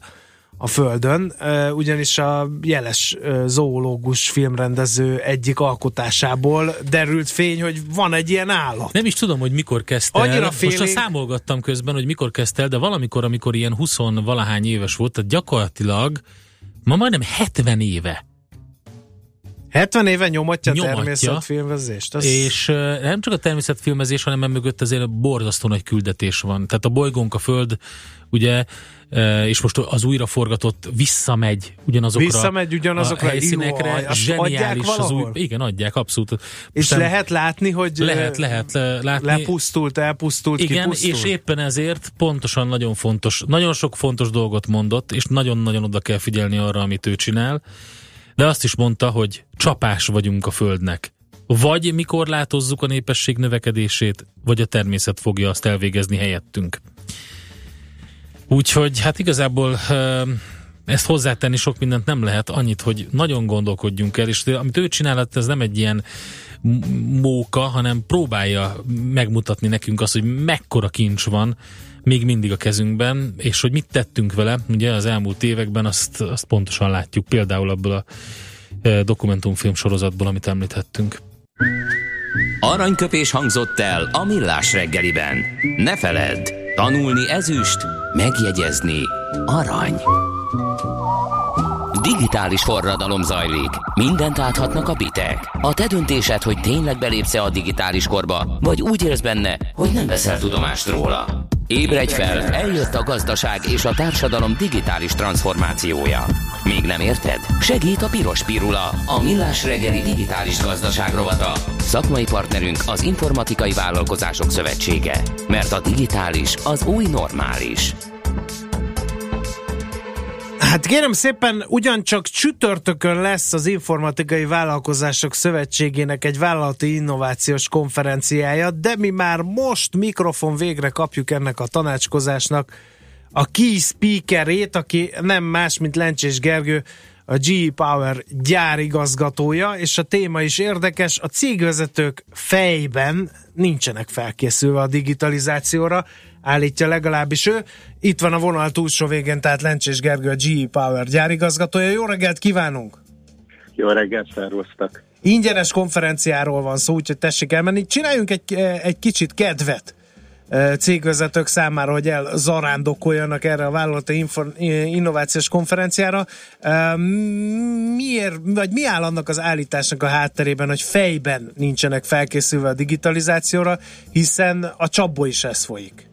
[SPEAKER 2] a Földön, ugyanis a jeles zoológus filmrendező egyik alkotásából derült fény, hogy van egy ilyen állat.
[SPEAKER 1] Nem is tudom, hogy mikor kezdte
[SPEAKER 2] Annyira
[SPEAKER 1] el. Most
[SPEAKER 2] félénk-
[SPEAKER 1] a számolgattam közben, hogy mikor kezdte el, de valamikor, amikor ilyen 20 valahány éves volt, tehát gyakorlatilag ma majdnem 70 éve
[SPEAKER 2] 70 éve nyomatja,
[SPEAKER 1] Nyomatja.
[SPEAKER 2] a természetfilmezést. Az...
[SPEAKER 1] És nem csak a természetfilmezés, hanem emögött azért borzasztó nagy küldetés van. Tehát a bolygónk, a Föld, ugye, és most az újraforgatott visszamegy ugyanazokra
[SPEAKER 2] Visszamegy ugyanazokra,
[SPEAKER 1] a helyszínekre.
[SPEAKER 2] Adják
[SPEAKER 1] Zseniális az új. Igen, adják, abszolút.
[SPEAKER 2] És
[SPEAKER 1] Most nem-
[SPEAKER 2] lehet látni, hogy
[SPEAKER 1] lehet, lehet látni.
[SPEAKER 2] lepusztult, elpusztult,
[SPEAKER 1] Igen,
[SPEAKER 2] kipusztult.
[SPEAKER 1] és éppen ezért pontosan nagyon fontos, nagyon sok fontos dolgot mondott, és nagyon-nagyon oda kell figyelni arra, amit ő csinál, de azt is mondta, hogy csapás vagyunk a Földnek. Vagy mikor látozzuk a népesség növekedését, vagy a természet fogja azt elvégezni helyettünk. Úgyhogy hát igazából ö, ezt hozzátenni sok mindent nem lehet, annyit, hogy nagyon gondolkodjunk el, és amit ő csinál, ez nem egy ilyen móka, hanem próbálja megmutatni nekünk azt, hogy mekkora kincs van még mindig a kezünkben, és hogy mit tettünk vele, ugye az elmúlt években azt, azt pontosan látjuk, például abból a e, dokumentumfilm sorozatból, amit említettünk.
[SPEAKER 3] Aranyköpés hangzott el a millás reggeliben. Ne feledd, tanulni ezüst, megjegyezni arany. Digitális forradalom zajlik. Mindent áthatnak a bitek. A te döntésed, hogy tényleg belépsz-e a digitális korba, vagy úgy élsz benne, hogy nem veszel tudomást róla. Ébredj fel, eljött a gazdaság és a társadalom digitális transformációja. Még nem érted? Segít a Piros Pirula, a millás reggeli digitális gazdaság rovata. Szakmai partnerünk az Informatikai Vállalkozások Szövetsége. Mert a digitális az új normális.
[SPEAKER 2] Hát kérem szépen, ugyancsak csütörtökön lesz az Informatikai Vállalkozások Szövetségének egy vállalati innovációs konferenciája, de mi már most mikrofon végre kapjuk ennek a tanácskozásnak a key speakerét, aki nem más, mint Lencsés Gergő, a GE Power gyárigazgatója, és a téma is érdekes, a cégvezetők fejben nincsenek felkészülve a digitalizációra, állítja legalábbis ő. Itt van a vonal túlsó végén, tehát Lencsés Gergő, a GE Power gyárigazgatója. Jó reggelt kívánunk!
[SPEAKER 13] Jó reggelt, szervusztak!
[SPEAKER 2] Ingyenes konferenciáról van szó, úgyhogy tessék elmenni. Csináljunk egy, egy kicsit kedvet eh, cégvezetők számára, hogy elzarándokoljanak erre a vállalati infor, innovációs konferenciára. Eh, Miért, vagy mi áll annak az állításnak a hátterében, hogy fejben nincsenek felkészülve a digitalizációra, hiszen a csapból is ez folyik.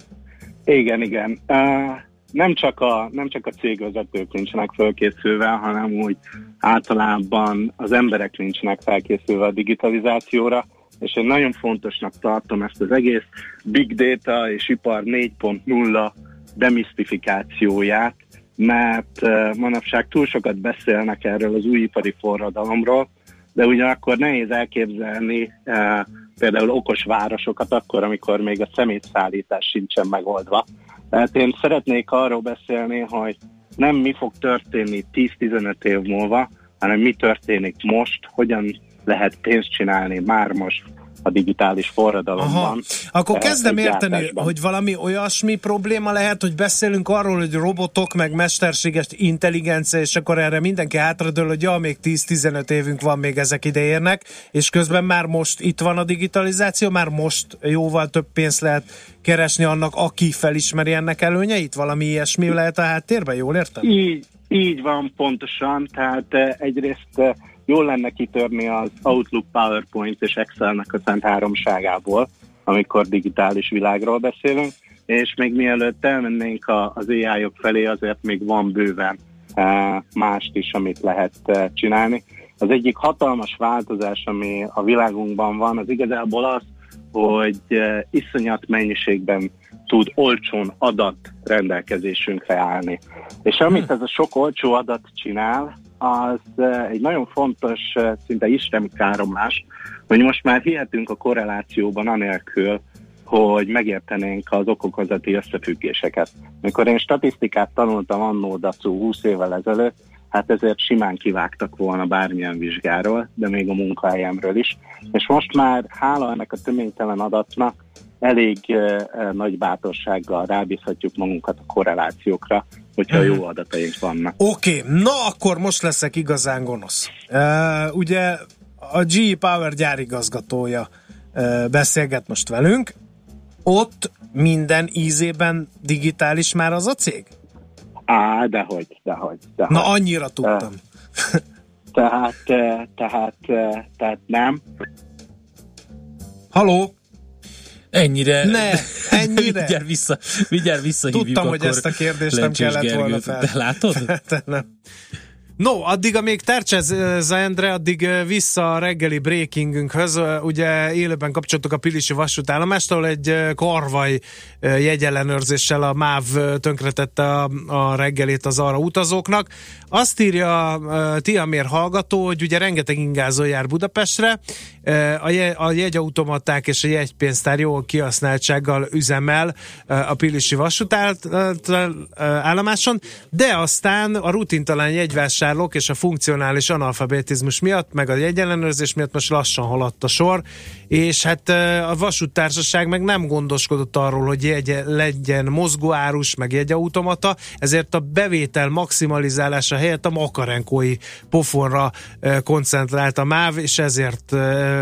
[SPEAKER 13] Igen, igen. Uh, nem, csak a, nem csak a cégvezetők nincsenek felkészülve, hanem úgy általában az emberek nincsenek felkészülve a digitalizációra, és én nagyon fontosnak tartom ezt az egész big data és ipar 4.0 demisztifikációját, mert manapság túl sokat beszélnek erről az új ipari forradalomról, de ugyanakkor nehéz elképzelni uh, például okos városokat akkor, amikor még a szemétszállítás sincsen megoldva. Tehát én szeretnék arról beszélni, hogy nem mi fog történni 10-15 év múlva, hanem mi történik most, hogyan lehet pénzt csinálni már most a digitális forradalomban.
[SPEAKER 2] Aha. Akkor
[SPEAKER 13] eh,
[SPEAKER 2] kezdem érteni,
[SPEAKER 13] gyártásban.
[SPEAKER 2] hogy valami olyasmi probléma lehet, hogy beszélünk arról, hogy robotok, meg mesterséges intelligencia, és akkor erre mindenki hátradől, hogy ja, még 10-15 évünk van, még ezek ide érnek, és közben már most itt van a digitalizáció, már most jóval több pénzt lehet keresni annak, aki felismeri ennek előnyeit? Valami ilyesmi lehet a háttérben, jól értem?
[SPEAKER 13] Így, így van pontosan, tehát eh, egyrészt eh, jól lenne kitörni az Outlook, PowerPoint és Excelnek a szent háromságából, amikor digitális világról beszélünk, és még mielőtt elmennénk az AI-ok felé, azért még van bőven eh, mást is, amit lehet eh, csinálni. Az egyik hatalmas változás, ami a világunkban van, az igazából az, hogy uh, iszonyat mennyiségben tud olcsón adat rendelkezésünkre állni. És amit ez a sok olcsó adat csinál, az uh, egy nagyon fontos, uh, szinte isteni káromlás, hogy most már hihetünk a korrelációban anélkül, hogy megértenénk az okokozati összefüggéseket. Mikor én statisztikát tanultam annó Dacu 20 évvel ezelőtt, hát ezért simán kivágtak volna bármilyen vizsgáról, de még a munkahelyemről is. És most már hála ennek a töménytelen adatnak elég nagy bátorsággal rábízhatjuk magunkat a korrelációkra, hogyha jó adataink vannak.
[SPEAKER 2] Oké, okay, na akkor most leszek igazán gonosz. Uh, ugye a GE Power gyárigazgatója uh, beszélget most velünk, ott minden ízében digitális már az a cég?
[SPEAKER 13] Á, dehogy, dehogy. dehogy.
[SPEAKER 2] Na, annyira tudtam.
[SPEAKER 13] Tehát, tehát, tehát nem.
[SPEAKER 2] Haló?
[SPEAKER 1] Ennyire.
[SPEAKER 2] Ne, ennyire.
[SPEAKER 1] Vigyár vissza, vigyár vissza
[SPEAKER 2] Tudtam, hogy ezt a kérdést nem kellett volna fel.
[SPEAKER 1] Te látod?
[SPEAKER 2] nem. No, addig, amíg tercsez Endre, addig vissza a reggeli breakingünkhöz. Ugye élőben kapcsoltuk a Pilisi vasútállomástól, egy karvaj jegyellenőrzéssel a MÁV tönkretette a, a reggelét az arra utazóknak. Azt írja Tiamér hallgató, hogy ugye rengeteg ingázó jár Budapestre, a, je, a jegyautomaták és a jegypénztár jó kihasználtsággal üzemel a Pilisi vasútállomáson, de aztán a rutintalan jegyvásárlók és a funkcionális analfabetizmus miatt, meg a jegyellenőrzés miatt most lassan haladt a sor, és hát a vasúttársaság meg nem gondoskodott arról, hogy jegy, legyen mozgóárus, meg jegyautomata, ezért a bevétel maximalizálása helyett a makarenkói pofonra koncentrált a MÁV, és ezért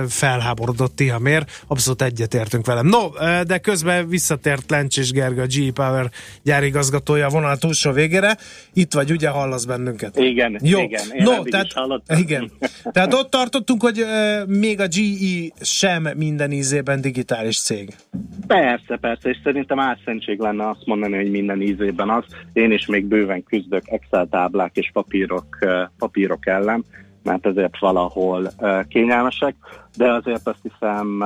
[SPEAKER 2] felháborodott Tihamér. Abszolút egyetértünk velem. No, de közben visszatért Lencsés Gerga, a G Power gyárigazgatója a vonal túlsó végére. Itt vagy, ugye hallasz bennünket?
[SPEAKER 13] Igen,
[SPEAKER 2] Jó.
[SPEAKER 13] igen. Én
[SPEAKER 2] no, tehát, igen. Tehát ott tartottunk, hogy még a GE sem minden ízében digitális cég.
[SPEAKER 13] Persze, persze, és szerintem álszentség lenne azt mondani, hogy minden ízében az. Én is még bőven küzdök Excel táblák és papírok, papírok ellen, mert ezért valahol kényelmesek, de azért azt hiszem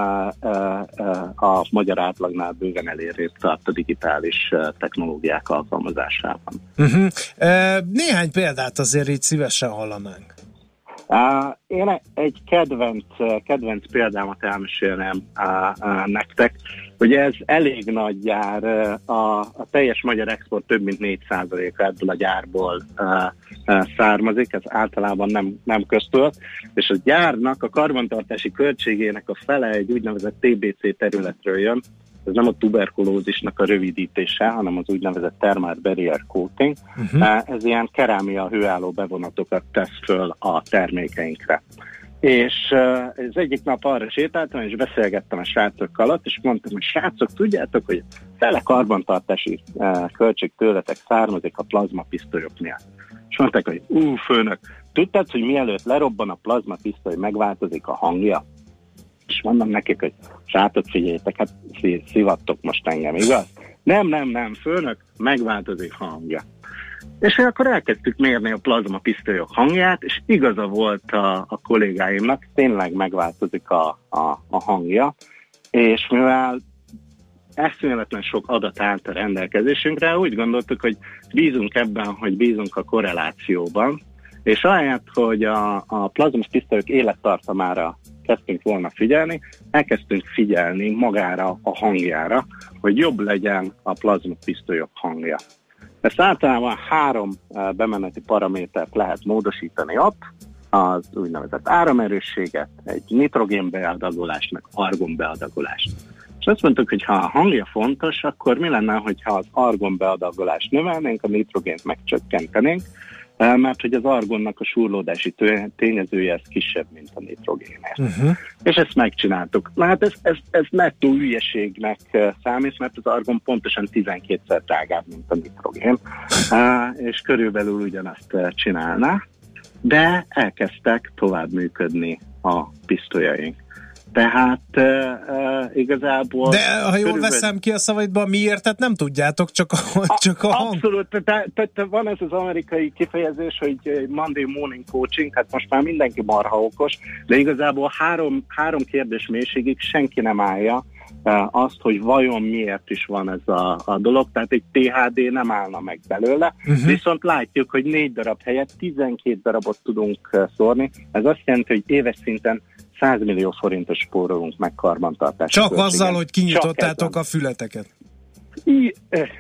[SPEAKER 13] a magyar átlagnál bőven elérést tart a digitális technológiák alkalmazásában.
[SPEAKER 2] Uh-huh. Uh, néhány példát azért így szívesen hallanánk.
[SPEAKER 13] Én egy kedvenc, kedvenc példámat elmesélnem uh, nektek. Ugye ez elég nagy gyár, a, a teljes magyar export több mint 4%-a ebből a gyárból származik, ez általában nem, nem köztölt, és a gyárnak a karbantartási költségének a fele egy úgynevezett TBC területről jön, ez nem a tuberkulózisnak a rövidítése, hanem az úgynevezett thermal barrier coating. Uh-huh. Ez ilyen kerámia hőálló bevonatokat tesz föl a termékeinkre. És az egyik nap arra sétáltam, és beszélgettem a srácokkal alatt, és mondtam, hogy srácok, tudjátok, hogy fele karbantartási költség tőletek származik a plazmapisztolyok miatt. És mondták, hogy ú, főnök, tudtad, hogy mielőtt lerobban a plazmapisztoly, megváltozik a hangja? És mondom nekik, hogy srácok, figyeljétek, hát szivattok most engem, igaz? Nem, nem, nem, főnök, megváltozik hangja. És akkor elkezdtük mérni a plazma pisztolyok hangját, és igaza volt a, a kollégáimnak, tényleg megváltozik a, a, a hangja, és mivel eszméletlen sok adat állt a rendelkezésünkre, úgy gondoltuk, hogy bízunk ebben, hogy bízunk a korrelációban, és ahelyett, hogy a, a plazma pisztolyok élettartamára kezdtünk volna figyelni, elkezdtünk figyelni magára a hangjára, hogy jobb legyen a plazma pisztolyok hangja. Ezt általában három eh, bemeneti paramétert lehet módosítani ott, az úgynevezett áramerősséget, egy nitrogén beadagolást, meg argon beadagolást. És azt mondtuk, hogy ha a hangja fontos, akkor mi lenne, hogyha az argon beadagolást növelnénk, a nitrogént megcsökkentenénk, mert hogy az argonnak a surlódási tényezője ez kisebb, mint a nitrogénér. Uh-huh. És ezt megcsináltuk. Na hát ez, ez, ez nettó hülyeségnek számít, mert az argon pontosan 12-szer drágább, mint a nitrogén, és körülbelül ugyanazt csinálná, de elkezdtek tovább működni a pisztolyaink. Tehát uh, igazából...
[SPEAKER 2] De ha jól körülbelül... veszem ki a szavaidban, miért? Tehát nem tudjátok, csak a, csak a hang.
[SPEAKER 13] Abszolút, tehát te, te, van ez az amerikai kifejezés, hogy Monday morning coaching, hát most már mindenki marha okos, de igazából három, három kérdés mélységig senki nem állja, azt, hogy vajon miért is van ez a, a dolog, tehát egy THD nem állna meg belőle, uh-huh. viszont látjuk, hogy négy darab helyett 12 darabot tudunk szórni, ez azt jelenti, hogy éves szinten 100 millió forintos spórolunk meg karbantartás.
[SPEAKER 2] Csak költségen. azzal, hogy kinyitottátok a fületeket.
[SPEAKER 13] I,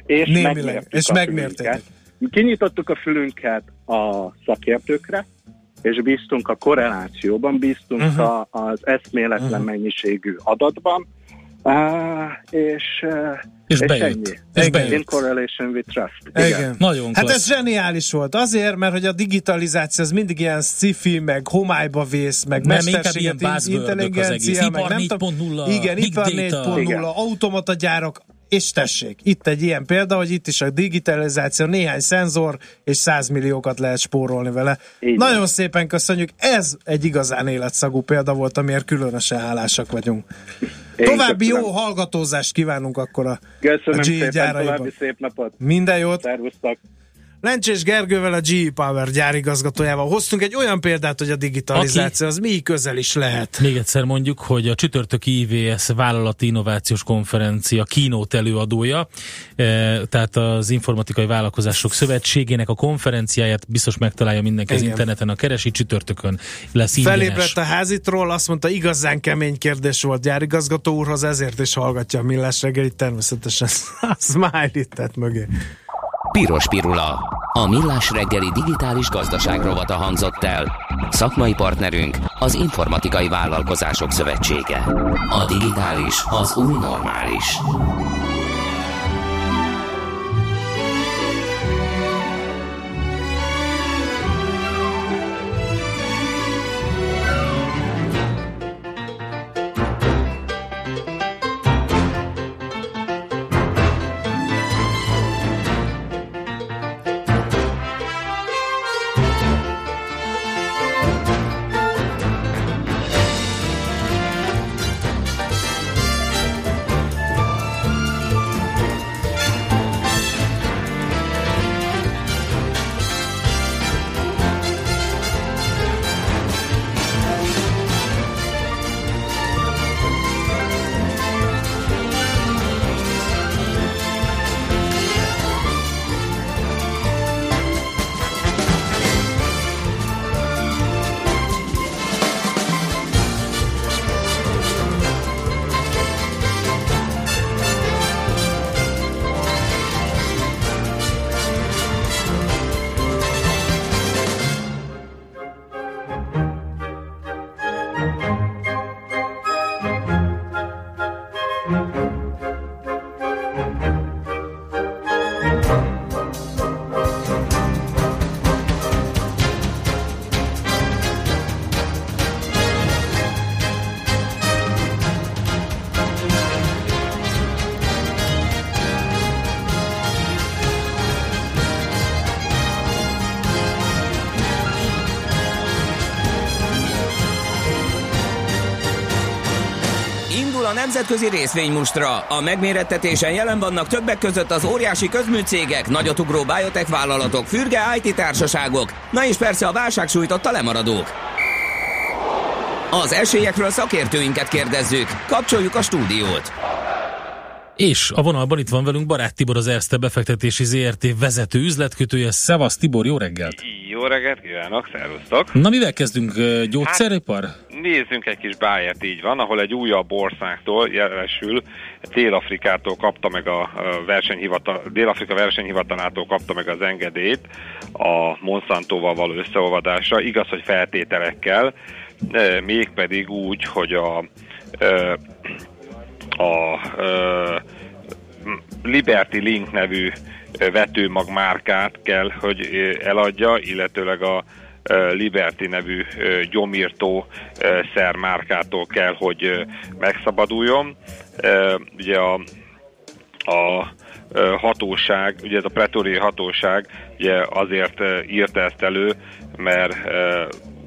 [SPEAKER 13] és
[SPEAKER 2] Némileg, és megmértétek.
[SPEAKER 13] Kinyitottuk a fülünket a szakértőkre, és bíztunk a korrelációban, bíztunk uh-huh. a, az eszméletlen uh-huh. mennyiségű adatban, és,
[SPEAKER 1] és, és bejött. ennyi. És
[SPEAKER 13] bejött. In correlation with trust.
[SPEAKER 2] Igen. Igen. Nagyon hát ez zseniális volt. Azért, mert hogy a digitalizáció az mindig ilyen sci-fi, meg homályba vész, meg nem, mesterséget, intelligencia, meg nem tudom. Igen, ipar 4.0, automata gyárak, és tessék, itt egy ilyen példa, hogy itt is a digitalizáció, néhány szenzor, és 100 milliókat lehet spórolni vele. Így Nagyon szépen köszönjük, ez egy igazán életszagú példa volt, amiért különösen hálásak vagyunk. Én További köszönöm. jó hallgatózást kívánunk akkor a,
[SPEAKER 13] Köszönöm a G szépen, további szép napot.
[SPEAKER 2] Minden jót.
[SPEAKER 13] Szervusztok.
[SPEAKER 2] Lencsés Gergővel, a GE Power gyárigazgatójával hoztunk egy olyan példát, hogy a digitalizáció Aki, az mi közel is lehet.
[SPEAKER 1] Még egyszer mondjuk, hogy a csütörtöki IVS vállalati innovációs konferencia kínót előadója, e, tehát az Informatikai Vállalkozások Szövetségének a konferenciáját biztos megtalálja mindenki az interneten, a keresi csütörtökön lesz ingyenes.
[SPEAKER 2] Felébredt a házitról, azt mondta, igazán kemény kérdés volt gyárigazgató úrhoz, ezért is hallgatja a millás reggelit, természetesen a smiley tett mögé.
[SPEAKER 3] Piros Pirula. A millás reggeli digitális gazdaság rovata hangzott el. Szakmai partnerünk az Informatikai Vállalkozások Szövetsége. A digitális az új normális. Nemzetközi részvénymustra. A megmérettetésen jelen vannak többek között az óriási közműcégek, nagyotugró biotech vállalatok, fürge IT társaságok, na és persze a válság sújtotta lemaradók. Az esélyekről szakértőinket kérdezzük. Kapcsoljuk a stúdiót.
[SPEAKER 1] És a vonalban itt van velünk Barát Tibor, az Erste befektetési ZRT vezető üzletkötője. Szevasz Tibor, jó reggelt!
[SPEAKER 14] Jó reggelt kívánok, szervusztok!
[SPEAKER 1] Na mivel kezdünk? Gyógyszeripar? Hát,
[SPEAKER 14] nézzünk egy kis báját, így van, ahol egy újabb országtól jelesül, Dél-Afrikától kapta meg a versenyhivatal, Dél-Afrika versenyhivatalától kapta meg az engedélyt a Monsantóval való összeolvadásra, igaz, hogy feltételekkel, mégpedig úgy, hogy a a Liberty Link nevű vetőmag márkát kell, hogy eladja, illetőleg a Liberty nevű gyomírtó szermárkától kell, hogy megszabaduljon. Ugye a, a hatóság, ugye ez a pretori hatóság ugye azért írta ezt elő, mert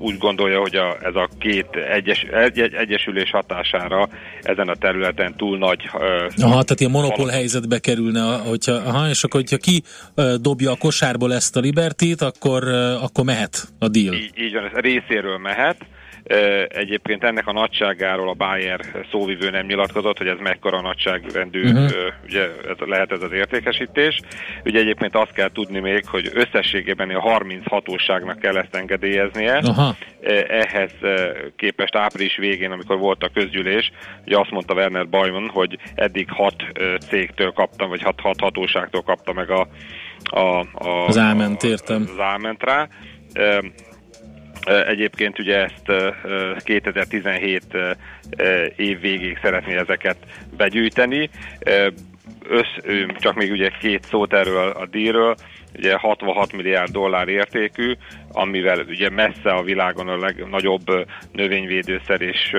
[SPEAKER 14] úgy gondolja, hogy a, ez a két egyes, egy, egy, egyesülés hatására ezen a területen túl nagy... Uh,
[SPEAKER 1] aha, tehát ilyen monopól helyzetbe kerülne, hogyha, aha, és akkor, hogyha ki uh, dobja a kosárból ezt a Liberty-t, akkor, uh, akkor mehet a deal.
[SPEAKER 14] Így, így van, ez részéről mehet, Egyébként ennek a nagyságáról a Bayer szóvivő nem nyilatkozott, hogy ez mekkora nagyságrendű, uh-huh. ugye ez, lehet ez az értékesítés. Ugye egyébként azt kell tudni még, hogy összességében a 30 hatóságnak kell ezt engedélyeznie.
[SPEAKER 1] Aha.
[SPEAKER 14] Ehhez képest április végén, amikor volt a közgyűlés, ugye azt mondta Werner Bajman, hogy eddig hat cégtől kaptam, vagy hat, hat hatóságtól kapta meg a, a, a,
[SPEAKER 1] Az áment, értem.
[SPEAKER 14] az áment rá. Egyébként ugye ezt 2017 év végéig szeretné ezeket begyűjteni. Össz, csak még ugye két szót erről a díjról, ugye 66 milliárd dollár értékű, amivel ugye messze a világon a legnagyobb növényvédőszer és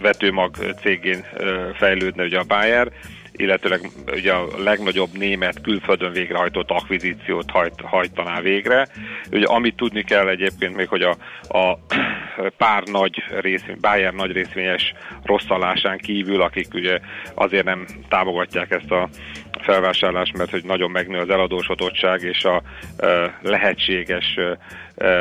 [SPEAKER 14] vetőmag cégén fejlődne ugye a Bayer, illetőleg ugye a legnagyobb német külföldön végrehajtott akvizíciót hajt, hajtaná végre. Ugye amit tudni kell egyébként még, hogy a, a pár nagy részvény, Bayer nagy részvényes rosszalásán kívül, akik ugye azért nem támogatják ezt a felvásárlást, mert hogy nagyon megnő az eladósodottság és a e, lehetséges e,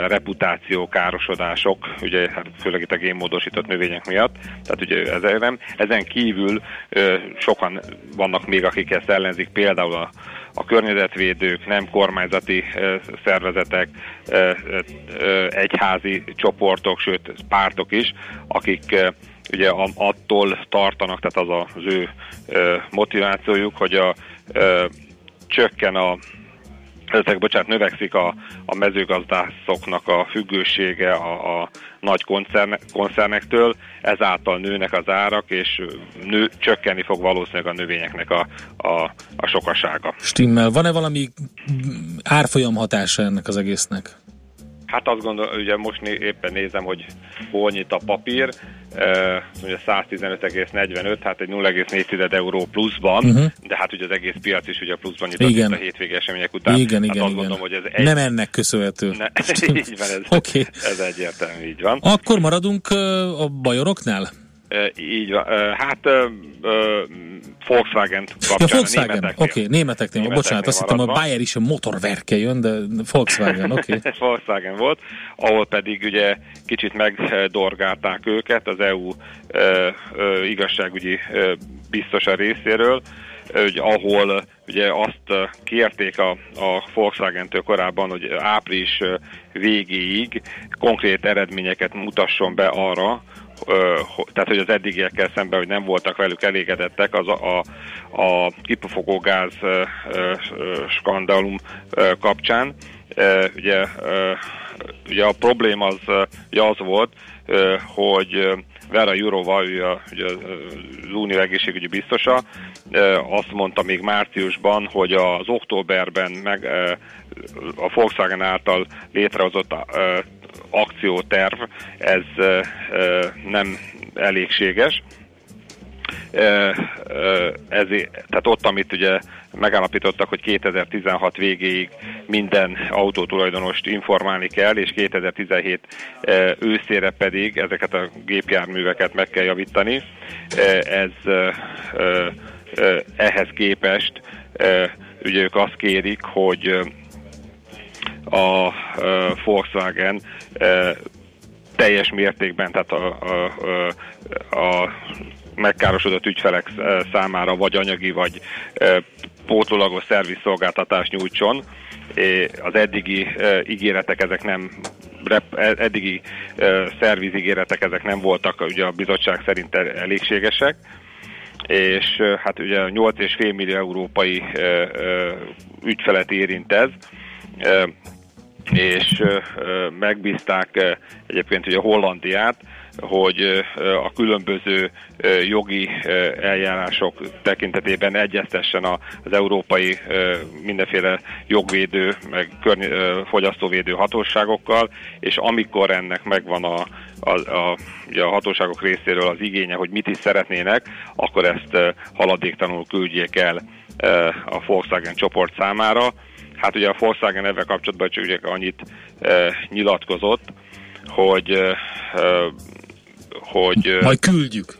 [SPEAKER 14] reputáció károsodások, ugye hát főleg itt a génmódosított növények miatt, tehát ugye ez nem. Ezen kívül sokan vannak még, akik ezt ellenzik, például a, a környezetvédők, nem kormányzati szervezetek, egyházi csoportok, sőt pártok is, akik ugye attól tartanak, tehát az az ő motivációjuk, hogy a, csökken a ezek, bocsánat, növekszik a, a mezőgazdászoknak a függősége a, a nagy koncerne, koncernektől, ezáltal nőnek az árak, és nő, csökkenni fog valószínűleg a növényeknek a, a, a sokasága.
[SPEAKER 1] Stimmel. Van-e valami árfolyam hatása ennek az egésznek?
[SPEAKER 14] Hát azt gondolom, ugye most né, éppen nézem, hogy hol nyit a papír, ugye 115,45, hát egy 0,4 euró pluszban, uh-huh. de hát ugye az egész piac is ugye pluszban nyitott igen. a hétvégi események után.
[SPEAKER 1] Igen,
[SPEAKER 14] hát
[SPEAKER 1] igen,
[SPEAKER 14] azt
[SPEAKER 1] igen.
[SPEAKER 14] Gondolom, hogy ez egy...
[SPEAKER 1] Nem ennek köszönhető.
[SPEAKER 14] Ne, így van, ez,
[SPEAKER 1] okay.
[SPEAKER 14] ez egyértelmű, így van.
[SPEAKER 1] Akkor maradunk a bajoroknál?
[SPEAKER 14] Így van. Hát Volkswagen kapcsán.
[SPEAKER 1] Ja, Volkswagen, oké, okay, németeknél, németeknél, bocsánat, azt hittem a Bayer is a motorverke jön, de Volkswagen, oké. Okay.
[SPEAKER 14] Volkswagen volt, ahol pedig ugye kicsit megdorgálták őket az EU uh, uh, igazságügyi uh, biztosa részéről, hogy ahol ugye azt kérték a, a Volkswagen-től korábban, hogy április végéig konkrét eredményeket mutasson be arra, tehát hogy az eddigiekkel szemben, hogy nem voltak velük elégedettek, az a, a, a kipufogógáz skandalum kapcsán. Ugye, ugye a probléma az, ugye az volt, hogy Vera Jurova, a, ugye az Unió egészségügyi biztosa, azt mondta még márciusban, hogy az októberben meg a Volkswagen által létrehozott akcióterv, ez nem elégséges. Ezért, tehát ott, amit ugye megállapítottak, hogy 2016 végéig minden autótulajdonost informálni kell, és 2017 őszére pedig ezeket a gépjárműveket meg kell javítani. Ez ehhez képest ugye ők azt kérik, hogy a Volkswagen teljes mértékben, tehát a, a, a, a megkárosodott ügyfelek számára vagy anyagi, vagy pótlólagos szervizszolgáltatást nyújtson. Az eddigi ígéretek ezek nem eddigi szervizígéretek ezek nem voltak ugye a bizottság szerint elégségesek és hát ugye 8,5 millió európai ügyfelet érint ez, és megbízták egyébként ugye Hollandiát, hogy a különböző jogi eljárások tekintetében egyeztessen az európai mindenféle jogvédő, meg fogyasztóvédő hatóságokkal, és amikor ennek megvan a, a, a, a hatóságok részéről az igénye, hogy mit is szeretnének, akkor ezt haladéktalanul küldjék el a Volkswagen csoport számára. Hát ugye a Volkswagen ebben kapcsolatban csak ugye annyit nyilatkozott, hogy hogy
[SPEAKER 1] majd küldjük.